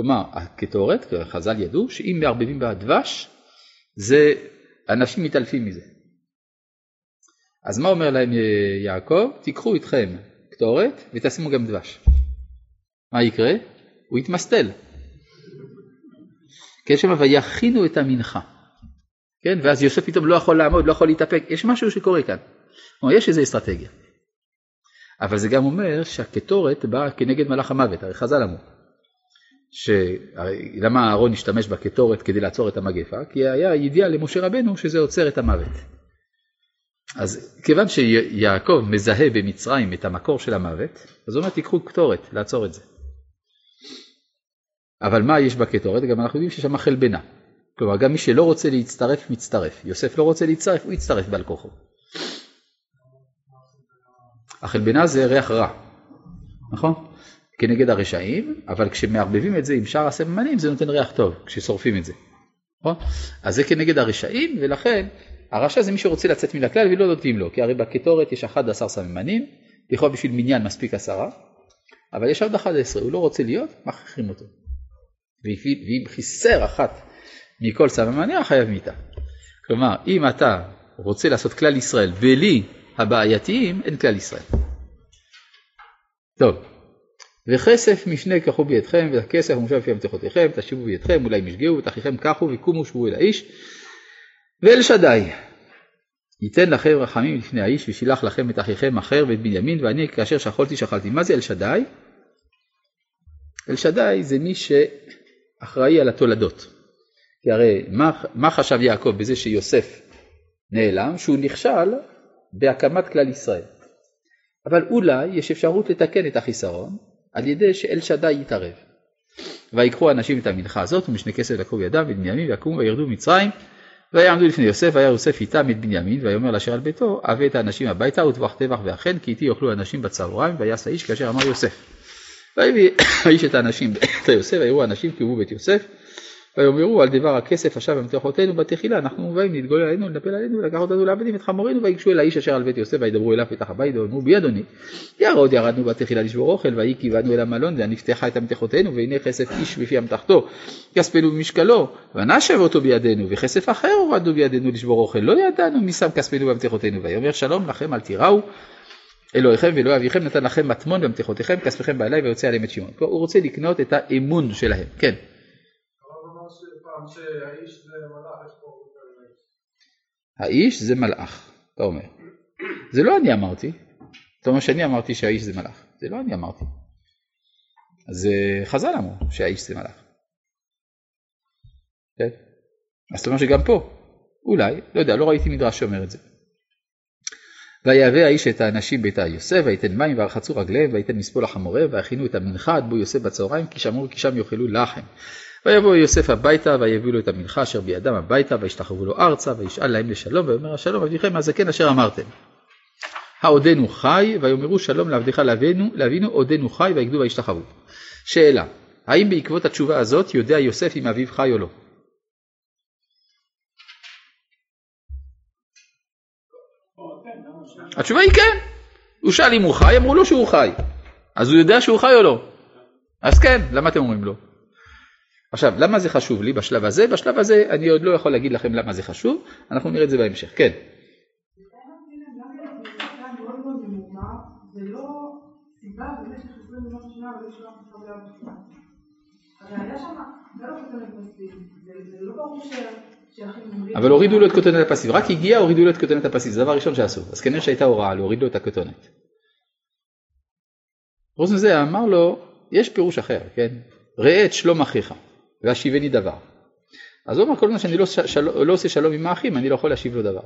כלומר, הקטורת, חז"ל ידעו, שאם מערבבים בה דבש, זה, אנשים מתעלפים מזה. אז מה אומר להם יעקב? תיקחו איתכם קטורת ותשימו גם דבש. מה יקרה? הוא יתמסטל. כן, שם ויכינו את המנחה. כן, ואז יוסף פתאום לא יכול לעמוד, לא יכול להתאפק, יש משהו שקורה כאן. כלומר, יש איזו אסטרטגיה. אבל זה גם אומר שהקטורת באה כנגד מלאך המוות, הרי חז"ל אמרו. למה אהרון השתמש בקטורת כדי לעצור את המגפה? כי היה ידיעה למשה רבנו שזה עוצר את המוות. אז כיוון שיעקב מזהה במצרים את המקור של המוות, אז הוא אומר תיקחו קטורת לעצור את זה. אבל מה יש בקטורת? גם אנחנו יודעים שיש שם חלבנה. כלומר גם מי שלא רוצה להצטרף מצטרף. יוסף לא רוצה להצטרף, הוא יצטרף בעל כוחו. החלבנה זה ריח רע, נכון? כנגד הרשעים, אבל כשמערבבים את זה עם שאר הסממנים זה נותן ריח טוב, כששורפים את זה. נכון? אז זה כנגד הרשעים, ולכן הרשע זה מי שרוצה לצאת מן הכלל ולא נותנים לו, כי הרי בקטורת יש 11 סממנים, לכאורה בשביל מניין מספיק עשרה, אבל יש עוד 11, הוא לא רוצה להיות, מכריחים אותו. ואם חיסר אחת מכל סממניה, חייב מיתה. כלומר, אם אתה רוצה לעשות כלל ישראל בלי הבעייתיים, אין כלל ישראל. טוב, וכסף משנה קחו בידכם, והכסף המושב לפי המתיחותיכם, תשיבו בידכם, אולי משגעו, ותכיכם קחו, וקומו שבו אל האיש, ואל שדי. ייתן לכם רחמים לפני האיש, ושילח לכם את אחיכם אחר ואת בנימין, ואני כאשר שכלתי שכלתי. מה זה אל שדי? אל שדי זה מי שאחראי על התולדות. כי הרי מה, מה חשב יעקב בזה שיוסף נעלם? שהוא נכשל בהקמת כלל ישראל. אבל אולי יש אפשרות לתקן את החיסרון על ידי שאל שדי יתערב. ויקחו אנשים את המנחה הזאת ומשנה כסף לקחו בידם ואת בנימין ויקומו וירדו ממצרים ויעמדו לפני יוסף והיה יוסף איתם את בנימין ויאמר לאשר על ביתו הבא את האנשים הביתה וטבח טבח ואכן כי איתי יאכלו אנשים בצהריים ויעש האיש כאשר אמר יוסף. ויביא האיש את האנשים בית יוסף ויראו האנשים כי הוא בית יוסף ויאמרו על דבר הכסף עכשיו במתחותינו בתחילה אנחנו מובאים להתגולל עלינו לנפל עלינו ולקח אותנו לעבדים את חמורינו ויגשו אל האיש אשר על בית יוסף וידברו אליו פתח הבית ואמרו בי אדוני ירוד ירדנו בתחילה לשבור אוכל ויהי כיוונו אל המלון ונפתחה את המתחותינו והנה כסף איש בפי אמתחתו כספנו במשקלו ונשב אותו בידינו וכסף אחר הורדנו בידינו לשבור אוכל לא ידענו מי שם כספנו במתחותינו ויאמר שלום לכם אל תיראו אלוהיכם ואלוהי אביכם נתן לכם מטמון במתחותיכם כספיכם בעלי ויוצא עליהם את שמעון. הוא רוצה לקנות את האמון שלהם. כן. שהאיש זה מלאך. האיש זה מלאך, אתה אומר. זה לא אני אמרתי. אתה אומר שאני אמרתי שהאיש זה מלאך. זה לא אני אמרתי. אז אה, חז"ל אמרו שהאיש זה מלאך. כן? אז אתה אומר שגם פה, אולי, לא יודע, לא ראיתי מדרש שאומר את זה. ויהווה האיש את האנשים ביתה יוסף, ויתן מים וירחצו רגליהם, ויתן מספול החמורה, ויכינו את המנחה עד בו יוסף בצהריים, כי שמרו כי שם יאכלו לחם. ויבוא יוסף הביתה, ויביאו לו את המנחה אשר בידם הביתה, וישתחוו לו ארצה, וישאל להם לשלום, ויאמר השלום אביכם מהזקן אשר אמרתם. העודנו חי, ויאמרו שלום לעבדך לאבינו עודנו חי, ויגדו וישתחוו. שאלה, האם בעקבות התשובה הזאת יודע יוסף אם אביו חי או לא? התשובה היא כן. הוא שאל אם הוא חי, אמרו לו שהוא חי. אז הוא יודע שהוא חי או לא? אז כן, למה אתם אומרים לא? עכשיו, למה זה חשוב לי בשלב הזה? בשלב הזה אני עוד לא יכול להגיד לכם למה זה חשוב, אנחנו נראה את זה בהמשך. כן. אבל הורידו לו את כותנת הפסיב, רק הגיע הורידו לו את כותנת הפסיב, זה הדבר הראשון שעשו, אז כנראה שהייתה הוראה להוריד לו את הכותנת. חוץ מזה אמר לו, יש פירוש אחר, כן? ראה את שלום אחיך. והשיבני דבר. אז הוא אמר כל הזמן שאני לא, של... לא עושה שלום עם האחים, אני לא יכול להשיב לו דבר.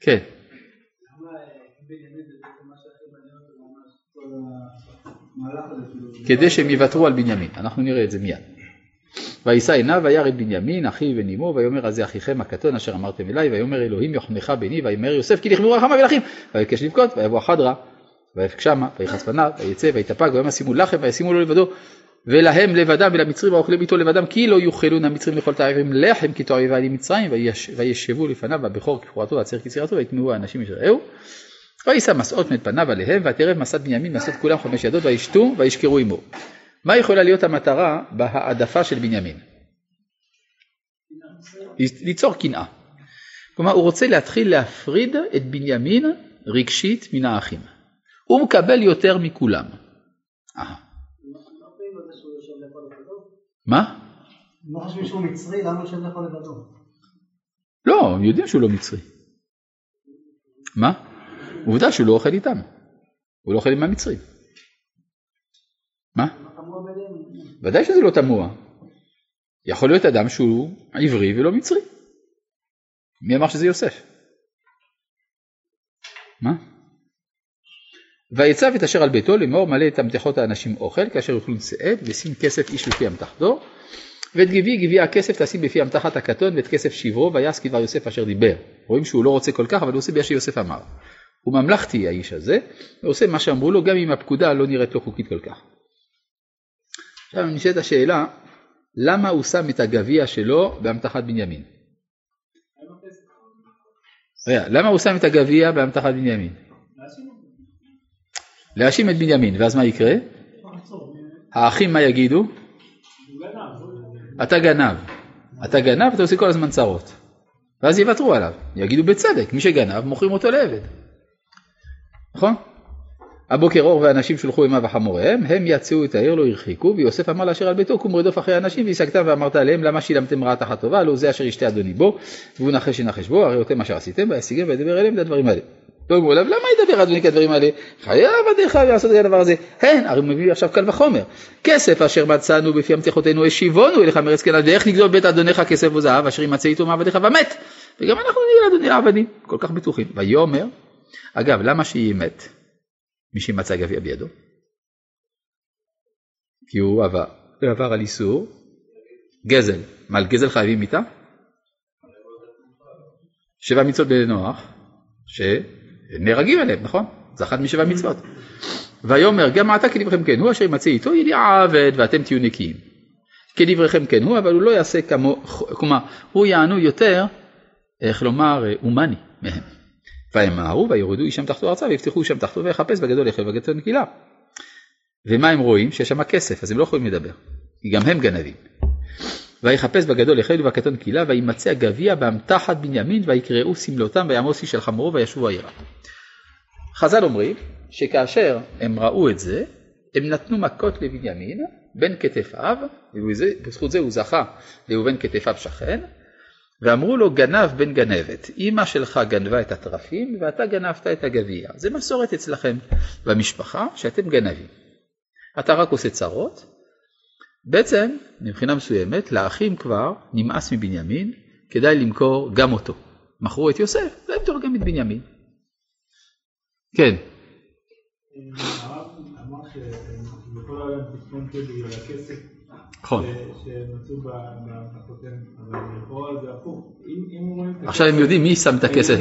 כן. כדי שהם יוותרו על בנימין, אנחנו נראה את זה מיד. וישא עיניו וירא את בנימין אחיו ונימו ויאמר אז זה אחיכם הקטון אשר אמרתם אליי ויאמר אלוהים יחנך בני ויאמר יוסף כי נכמרו רחמיו ולאחים ויבקש לבכות ויבוא החדרה ויבק שמה ויחץ פניו ויצא ויתפק ויאמר שימו לחם וישימו לו לבדו ולהם לבדם ולמצרים האוכלים איתו לבדם כי לא יאכלון המצרים לכל תאבים לחם כי תועבה לי מצרים ויש, וישבו לפניו הבכור כבחורתו והצעיר כצירתו ויטמעו האנשים אשר ראו וישא מסעות מאת פניו עליהם ותרב מסעת בנימין מסעות כולם חמש ידות וישתו וישכרו עמו. מה יכולה להיות המטרה בהעדפה של בנימין? ליצור קנאה. כלומר הוא רוצה להתחיל להפריד את בנימין רגשית מן האחים. הוא מקבל יותר מכולם. מה? לא חושבים שהוא מצרי, למה יושב לאכול לבדו? לא, הם יודעים שהוא לא מצרי. מה? עובדה שהוא לא אוכל איתם. הוא לא אוכל עם המצרים. מה? ודאי שזה לא תמוה. יכול להיות אדם שהוא עברי ולא מצרי. מי אמר שזה יוסף? מה? ויצב את אשר על ביתו לאמור מלא את המתחות האנשים אוכל כאשר יאכלו שאת ושים כסף איש בפי אמתחתו ואת גבי גבי הכסף תשים בפי אמתחת הקטון ואת כסף שברו ויעש כדבר יוסף אשר דיבר. רואים שהוא לא רוצה כל כך אבל הוא עושה ביה שיוסף אמר. הוא ממלכתי האיש הזה ועושה מה שאמרו לו גם אם הפקודה לא נראית לו חוקית כל כך. עכשיו נשאלת השאלה למה הוא שם את הגביע שלו באמתחת בנימין? למה הוא שם את הגביע באמתחת בנימין? להאשים את בנימין, ואז מה יקרה? האחים מה יגידו? אתה גנב. אתה גנב, אתה עושה כל הזמן צרות. ואז יוותרו עליו. יגידו בצדק, מי שגנב מוכרים אותו לעבד. נכון? הבוקר אור ואנשים שולחו אימה וחמוריהם, הם יצאו את העיר לא הרחיקו, ויוסף אמר לאשר על ביתו, קום רדוף אחרי אנשים, והשגתם ואמרת עליהם, למה שילמתם רעה תחת טובה, לא זה אשר ישתה אדוני בו, והוא נחש ינחש בו, הרי אותם אשר עשיתם, וישיגם וידבר אליהם את הדברים האלה. לא אמרו אליו, למה ידבר אדוני כדברים האלה? חייב עבדיך לעשות את הדבר הזה. הן, הרי מביא עכשיו קל וחומר. כסף אשר מצאנו בפי המתיחותינו השיבונו אליך מארץ כנען, ואיך נגזול בית אדונך כסף וזהב, אשר ימצא איתו מעבדיך ומת. וגם אנחנו נהיה לאדוני לעבדים, כל כך בטוחים. ויאמר, אגב, למה שיהיה מת? מי שמצא גביע בידו? כי הוא עבר, עבר על איסור גזל. מה, על גזל חייבים מיתה? שבע מצוות בנוח, שנהרגים עליהם, נכון? זה אחת משבע מצוות. ויאמר גם עתה כדבריכם כן הוא אשר ימצא איתו יהיה לי עבד ואתם תהיו נקיים. כדבריכם כן הוא אבל הוא לא יעשה כמו, כלומר הוא יענו יותר, איך לומר, הומני מהם. וימהרו וירדו אישם תחתו ארצה ויפתחו אישם תחתו ויחפש בגדול יחל וגדול נקילה. ומה הם רואים? שיש שם כסף אז הם לא יכולים לדבר, כי גם הם גנבים. ויחפש בגדול יחל ובקטון קהילה וימצא הגביע באמתחת בנימין ויקראו סמלותם ויעמוס איש על חמורו וישבו העירה. חז"ל אומרים שכאשר הם ראו את זה הם נתנו מכות לבנימין בין כתפיו ובזכות זה הוא זכה לאובן כתפיו שכן ואמרו לו גנב בן גנבת, אמא שלך גנבה את התרפים ואתה גנבת את הגביע. זה מסורת אצלכם במשפחה שאתם גנבים. אתה רק עושה צרות. בעצם, מבחינה מסוימת, לאחים כבר נמאס מבנימין, כדאי למכור גם אותו. מכרו את יוסף, זה למכור גם את בנימין. כן. נכון. עכשיו הם יודעים מי שם את הכסף.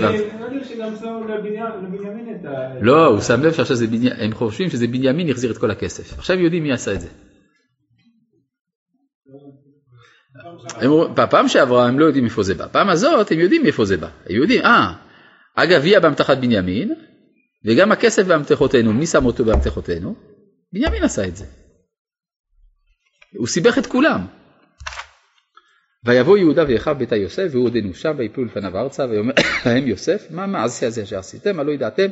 ה... לא, הוא שם לב שעכשיו זה בנימין, הם חושבים שזה בנימין החזיר את כל הכסף. עכשיו יודעים מי עשה את זה. בפעם שעברה הם לא יודעים איפה זה בא, פעם הזאת הם יודעים איפה זה בא, הם יודעים, אה, הגביע באמתחת בנימין, וגם הכסף באמתחותינו, מי שם אותו באמתחותינו? בנימין עשה את זה. הוא סיבך את כולם. ויבוא יהודה ואחיו ביתה יוסף והוא עודנו שם ויפלו לפניו ארצה ויאמר להם יוסף מה מעשה הזה אשר עשיתם הלא ידעתם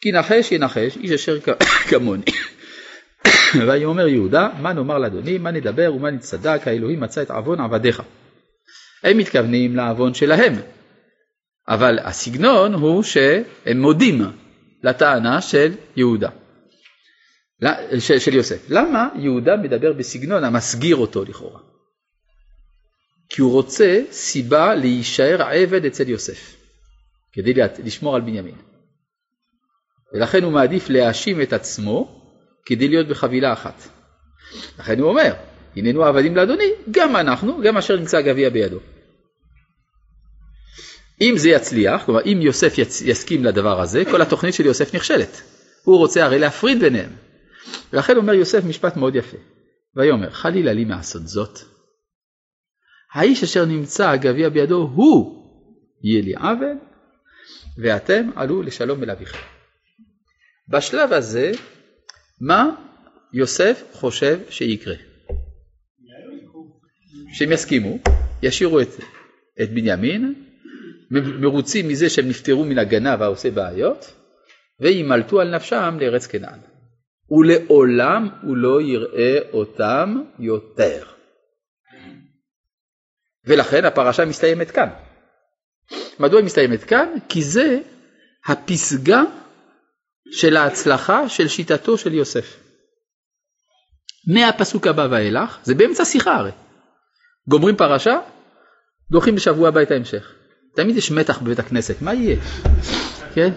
כי נחש ינחש איש אשר כמוני. ויאמר יהודה מה נאמר לאדוני מה נדבר ומה נצדק האלוהים מצא את עוון עבדיך. הם מתכוונים לעוון שלהם אבל הסגנון הוא שהם מודים לטענה של יהודה. של, של יוסף. למה יהודה מדבר בסגנון המסגיר אותו לכאורה? כי הוא רוצה סיבה להישאר עבד אצל יוסף, כדי לשמור על בנימין. ולכן הוא מעדיף להאשים את עצמו כדי להיות בחבילה אחת. לכן הוא אומר, הננו עבדים לאדוני, גם אנחנו, גם אשר נמצא הגביע בידו. אם זה יצליח, כלומר אם יוסף יצ... יסכים לדבר הזה, כל התוכנית של יוסף נכשלת. הוא רוצה הרי להפריד ביניהם. ולכן אומר יוסף משפט מאוד יפה. ויאמר, חלילה לי מעשות זאת. האיש אשר נמצא הגביע בידו הוא יהיה לי עוול, ואתם עלו לשלום אל אביכם. בשלב הזה, מה יוסף חושב שיקרה? שהם יסכימו, ישאירו את, את בנימין, מרוצים מזה שהם נפטרו מן הגנב העושה בעיות, וימלטו על נפשם לארץ כנען. ולעולם הוא לא יראה אותם יותר. ולכן הפרשה מסתיימת כאן. מדוע היא מסתיימת כאן? כי זה הפסגה של ההצלחה של שיטתו של יוסף. מהפסוק הבא ואילך, זה באמצע שיחה הרי. גומרים פרשה, דוחים בשבוע הבא את ההמשך. תמיד יש מתח בבית הכנסת, מה יהיה? כן?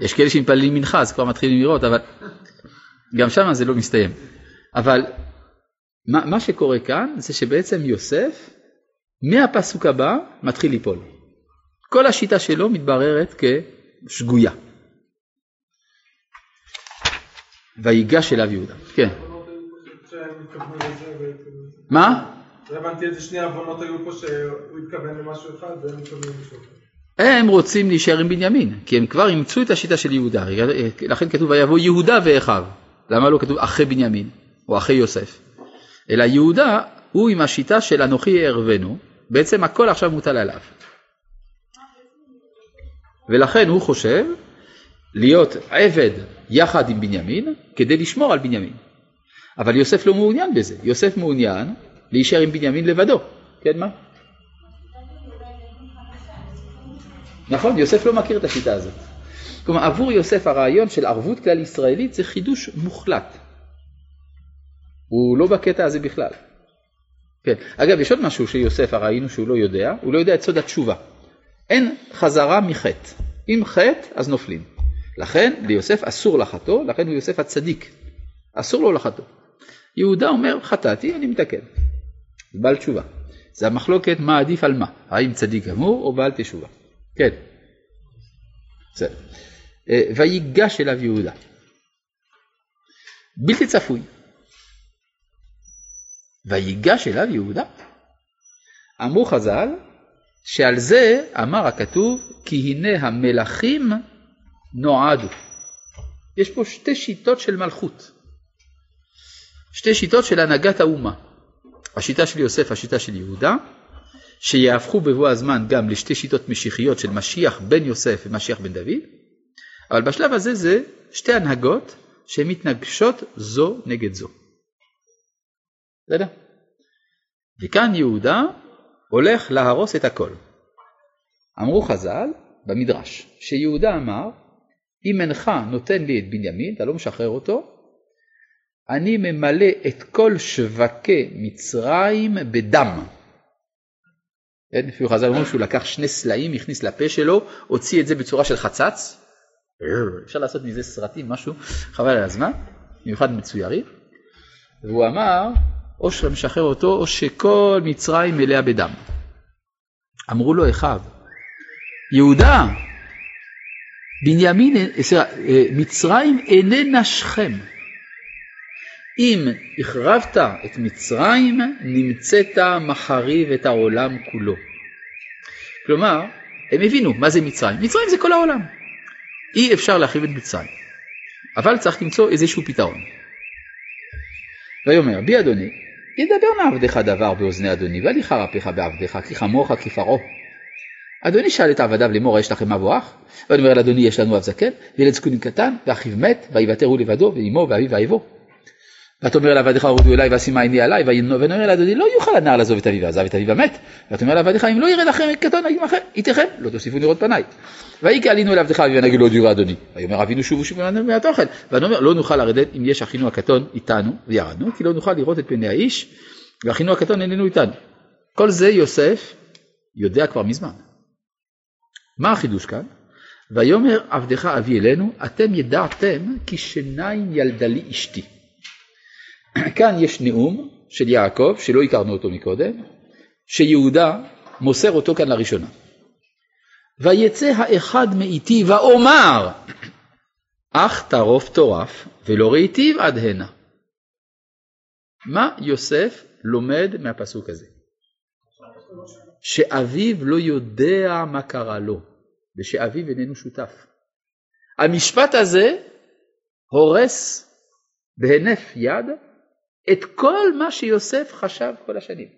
יש כאלה שמתפללים מנחה, אז כבר מתחילים לראות, אבל גם שם זה לא מסתיים. אבל מה, מה שקורה כאן זה שבעצם יוסף, מהפסוק הבא, מתחיל ליפול. כל השיטה שלו מתבררת כשגויה. ויגש אליו יהודה. כן. מה? לא הבנתי איזה שני עוונות היו פה שהוא התכוון למשהו אחד והם מתכוונים למשהו אחר. הם רוצים להישאר עם בנימין, כי הם כבר אימצו את השיטה של יהודה, לכן כתוב ויבוא יהודה ואחיו, למה לא כתוב אחי בנימין או אחי יוסף? אלא יהודה הוא עם השיטה של אנוכי יערבנו, בעצם הכל עכשיו מוטל עליו. ולכן הוא חושב להיות עבד יחד עם בנימין כדי לשמור על בנימין. אבל יוסף לא מעוניין בזה, יוסף מעוניין להישאר עם בנימין לבדו, כן מה? נכון, יוסף לא מכיר את השיטה הזאת. כלומר, עבור יוסף הרעיון של ערבות כלל ישראלית זה חידוש מוחלט. הוא לא בקטע הזה בכלל. כן. אגב, יש עוד משהו שיוסף ראינו שהוא לא יודע, הוא לא יודע את סוד התשובה. אין חזרה מחטא. אם חטא, אז נופלים. לכן ליוסף אסור לחטוא, לכן הוא יוסף הצדיק. אסור לו לחטוא. יהודה אומר, חטאתי, אני מתקן. בעל תשובה. זה המחלוקת מה עדיף על מה, האם צדיק גמור או בעל תשובה. כן. בסדר. אה, ויגש אליו יהודה. בלתי צפוי. ויגש אליו יהודה. אמרו חז"ל שעל זה אמר הכתוב כי הנה המלכים נועדו. יש פה שתי שיטות של מלכות. שתי שיטות של הנהגת האומה. השיטה של יוסף, השיטה של יהודה, שיהפכו בבוא הזמן גם לשתי שיטות משיחיות של משיח בן יוסף ומשיח בן דוד, אבל בשלב הזה זה שתי הנהגות שהן מתנגשות זו נגד זו. בסדר? וכאן יהודה הולך להרוס את הכל. אמרו חז"ל במדרש, שיהודה אמר, אם אינך נותן לי את בנימין, אתה לא משחרר אותו, אני ממלא את כל שווקי מצרים בדם. אפילו חז"ל אומרים שהוא לקח שני סלעים, הכניס לפה שלו, הוציא את זה בצורה של חצץ. אפשר לעשות מזה סרטים, משהו, חבל על הזמן, במיוחד מצוירים. והוא אמר, או שאתה משחרר אותו, או שכל מצרים מלאה בדם. אמרו לו אחיו, יהודה, בנימין, סליחה, מצרים איננה שכם. אם החרבת את מצרים, נמצאת מחריב את העולם כולו. כלומר, הם הבינו מה זה מצרים. מצרים זה כל העולם. אי אפשר להחריב את מצרים. אבל צריך למצוא איזשהו פתרון. ויאמר, בי אדוני, ידבר מעבדיך דבר באוזני אדוני, ואל יחר אפיך בעבדיך, כי חמורך כפרעה. אדוני שאל את עבדיו לאמור, יש לכם אב או אח? ואומר אל אדוני, יש לנו אב זקן, וילד זקונים קטן, ואחיו מת, ויוותר הוא לבדו, ואמו ואביו ואיבו. ותאמר אל עבדיך הורדו אליי ואשימה עיני עליי ונאמר אל אדוני לא יוכל הנער לעזוב את אביו ועזב את אביו המת. ותאמר אל עבדיך אם לא ירד לכם קטון איתכם? לא תוסיפו לראות פניי. ויהי כי עלינו אל עבדך ונגיד לא דירה אדוני. ויאמר אבינו שובו שובו מעט אוכל ונאמר לא נוכל לרדת אם יש אחינו הקטון איתנו וירדנו כי לא נוכל לראות את פני האיש ואחינו הקטון איננו איתנו. כל זה יוסף יודע כבר מזמן מה החידוש כאן? ויאמר עבדך אבי אלינו אתם ידעתם כי שניים ילדה לי אשתי כאן יש נאום של יעקב, שלא הכרנו אותו מקודם, שיהודה מוסר אותו כאן לראשונה. ויצא האחד מאיתי ואומר, אך טרוף טורף ולא ראיתיו עד הנה. מה יוסף לומד מהפסוק הזה? שאביו לא יודע מה קרה לו, ושאביו איננו שותף. המשפט הזה הורס בהינף יד את כל מה שיוסף חשב כל השנים.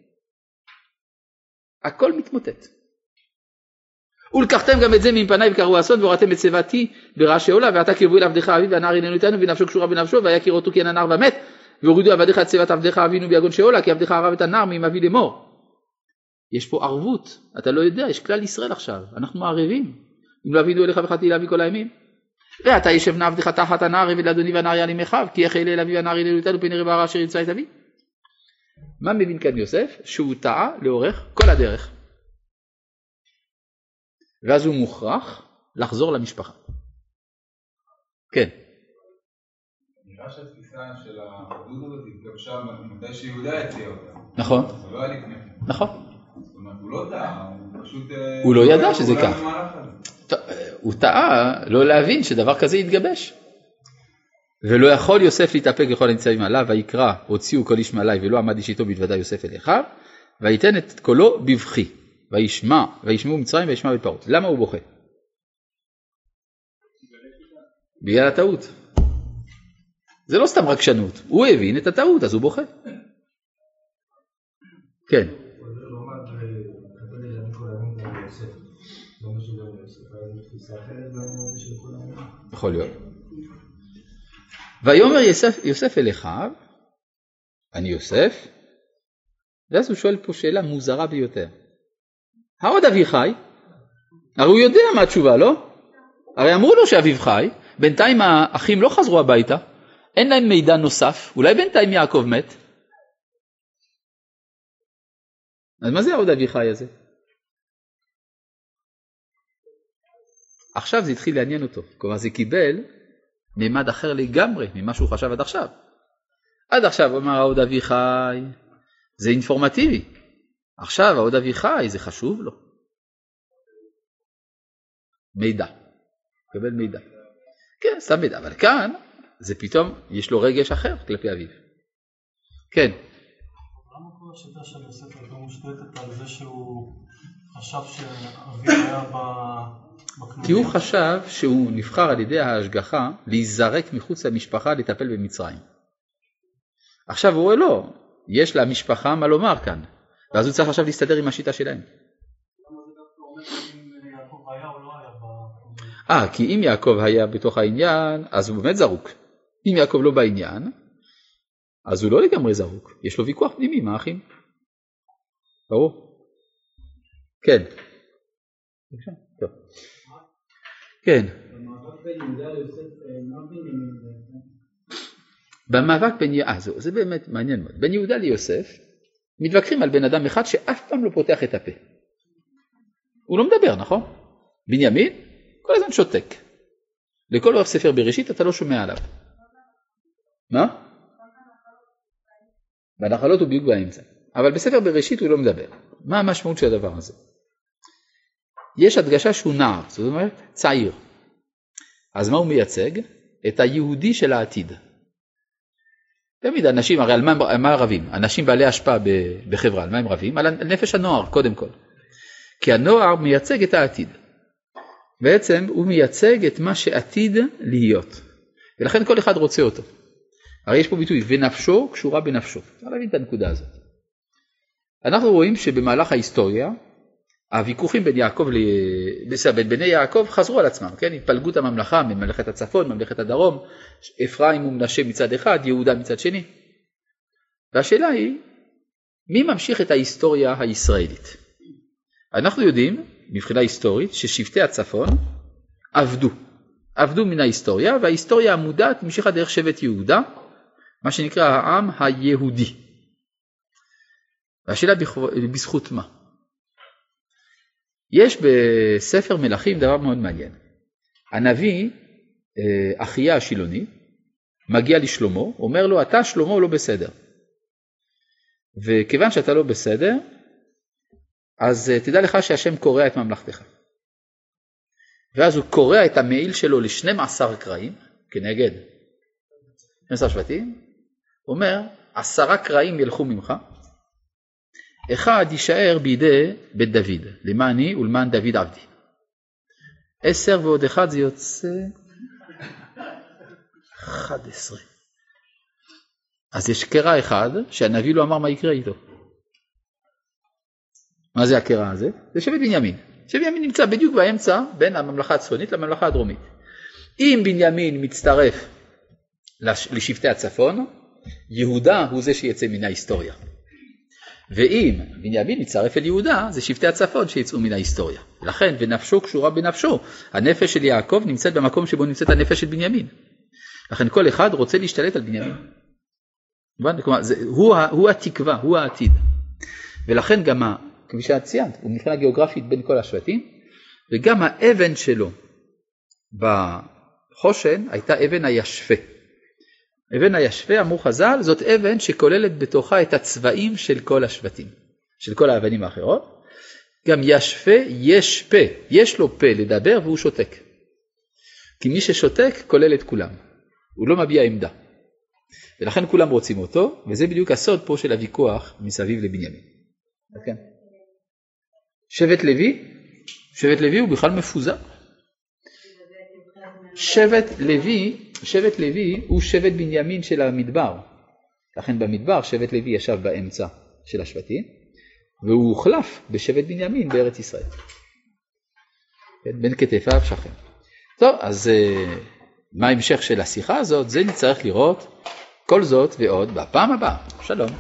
הכל מתמוטט. ולקחתם גם את זה מפניי וקראו אסון והורדתם את שיבתי ברעשי עולה ועתה קרבו אל עבדך אביו והנער איננו איתנו ונפשו קשורה בנפשו והיה אותו כי אין הנער ומת והורידו עבדיך את שיבת עבדיך אבינו ביגון שאולה כי עבדיך הרב את הנער מעם אבי לאמור. יש פה ערבות, אתה לא יודע, יש כלל ישראל עכשיו, אנחנו מערבים. אם לא אבינו אליך וחטאתי להביא כל הימים. ואתה ישב נא עבדך תחת הנער עבד לאדוני והנער יעלים אחיו כי יחל אל אביו והנער ינהלו איתנו פני רבה אשר ימצא את אבי. מה מבין כאן יוסף? שהוא טעה לאורך כל הדרך. ואז הוא מוכרח לחזור למשפחה. כן. נראה שהתפיסה של העבדות הזאת התגבשה מתי שיהודה הציע אותה. נכון. זה לא היה לפני. נכון. הוא לא טעה, הוא פשוט... אה, הוא לא ידע שזה כך. טוב, הוא טעה לא להבין שדבר כזה יתגבש. ולא יכול יוסף להתאפק לכל הניצבים עליו, ויקרא הוציאו כל איש מעלי ולא עמד איש איתו בלבדה יוסף אל אחיו, וייתן את קולו בבכי, וישמע, וישמעו מצרים וישמע בפרעה. למה הוא בוכה? בגלל הטעות. זה לא סתם רגשנות, הוא הבין את הטעות אז הוא בוכה. כן. יכול להיות. ויאמר יוסף, יוסף אל אחיו, אני יוסף, ואז הוא שואל פה שאלה מוזרה ביותר. העוד אבי חי? הרי הוא יודע מה התשובה, לא? הרי אמרו לו שאביו חי, בינתיים האחים לא חזרו הביתה, אין להם מידע נוסף, אולי בינתיים יעקב מת. אז מה זה העוד אבי חי הזה? עכשיו זה התחיל לעניין אותו, כלומר זה קיבל מימד אחר לגמרי ממה שהוא חשב עד עכשיו. עד עכשיו אמר העוד אבי חי, זה אינפורמטיבי. עכשיו העוד אבי חי, זה חשוב לו. מידע, קבל מידע. כן, סתם מידע, אבל כאן זה פתאום, יש לו רגש אחר כלפי אביו. כן, למה כל השיטה של יוסף הייתה מושתתת על זה שהוא חשב שאביו היה ב- בכנועים? כי הוא חשב שהוא נבחר על ידי ההשגחה להיזרק מחוץ למשפחה לטפל במצרים. עכשיו הוא רואה לא, יש למשפחה מה לומר כאן, ואז הוא צריך עכשיו להסתדר עם השיטה שלהם. לא? אה, כי אם יעקב היה בתוך העניין, אז הוא באמת זרוק. אם יעקב לא בעניין, אז הוא לא לגמרי זרוק, יש לו ויכוח פנימי עם האחים. ברור? כן. כן. במאבק בין יהודה, אה, זהו, זה באמת מעניין מאוד. בין יהודה ליוסף מתווכחים על בן אדם אחד שאף פעם לא פותח את הפה. הוא לא מדבר, נכון? בנימין כל הזמן שותק. לכל אורך ספר בראשית אתה לא שומע עליו. מה? בנחלות הוא בדיוק באמצע. אבל בספר בראשית הוא לא מדבר. מה המשמעות של הדבר הזה? יש הדגשה שהוא נער, זאת אומרת צעיר. אז מה הוא מייצג? את היהודי של העתיד. תמיד אנשים, הרי על מה, מה רבים? אנשים בעלי השפעה בחברה, על מה הם רבים? על נפש הנוער קודם כל. כי הנוער מייצג את העתיד. בעצם הוא מייצג את מה שעתיד להיות. ולכן כל אחד רוצה אותו. הרי יש פה ביטוי, ונפשו קשורה בנפשו. צריך להבין את הנקודה הזאת. אנחנו רואים שבמהלך ההיסטוריה, הוויכוחים בין יעקב, בין בני יעקב חזרו על עצמם, כן? התפלגות הממלכה ממלכת הצפון, ממלכת הדרום, אפרים ומנשה מצד אחד, יהודה מצד שני. והשאלה היא, מי ממשיך את ההיסטוריה הישראלית? אנחנו יודעים, מבחינה היסטורית, ששבטי הצפון עבדו. עבדו מן ההיסטוריה, וההיסטוריה המודעת המשיכה דרך שבט יהודה, מה שנקרא העם היהודי. והשאלה בזכות מה? יש בספר מלכים דבר מאוד מעניין. הנביא, אה, אחיה השילוני, מגיע לשלמה, אומר לו, אתה שלמה לא בסדר. וכיוון שאתה לא בסדר, אז אה, תדע לך שהשם קורע את ממלכתך. ואז הוא קורע את המעיל שלו ל-12 קרעים, כנגד 12 שבטים, אומר, עשרה קרעים ילכו ממך, אחד יישאר בידי בית דוד, למעני ולמען דוד עבדי. עשר ועוד אחד זה יוצא 11. אז יש קרע אחד שהנביא לא אמר מה יקרה איתו. מה זה הקרע הזה? זה שבט בנימין. שבט בנימין נמצא בדיוק באמצע בין הממלכה הצפונית לממלכה הדרומית. אם בנימין מצטרף לש- לשבטי הצפון, יהודה הוא זה שיצא מן ההיסטוריה. ואם בנימין מצטרף אל יהודה, זה שבטי הצפון שיצאו מן ההיסטוריה. לכן, ונפשו קשורה בנפשו. הנפש של יעקב נמצאת במקום שבו נמצאת הנפש של בנימין. לכן כל אחד רוצה להשתלט על בנימין. כלומר, זה, הוא, הוא התקווה, הוא העתיד. ולכן גם, כפי שאת ציינת, הוא מבחינה גיאוגרפית בין כל השבטים, וגם האבן שלו בחושן הייתה אבן הישפה. אבן הישפה, אמרו חז"ל, זאת אבן שכוללת בתוכה את הצבעים של כל השבטים, של כל האבנים האחרות. גם ישפה יש פה, יש לו פה לדבר והוא שותק. כי מי ששותק כולל את כולם, הוא לא מביע עמדה. ולכן כולם רוצים אותו, וזה בדיוק הסוד פה של הוויכוח מסביב לבנימין. כאן. שבט לוי, שבט לוי הוא בכלל מפוזר. שבט לוי, שבט לוי הוא שבט בנימין של המדבר. לכן במדבר שבט לוי ישב באמצע של השבטים, והוא הוחלף בשבט בנימין בארץ ישראל. כן, בין כתפיו שכן. טוב, אז אה, מה ההמשך של השיחה הזאת? זה נצטרך לראות כל זאת ועוד בפעם הבאה. שלום.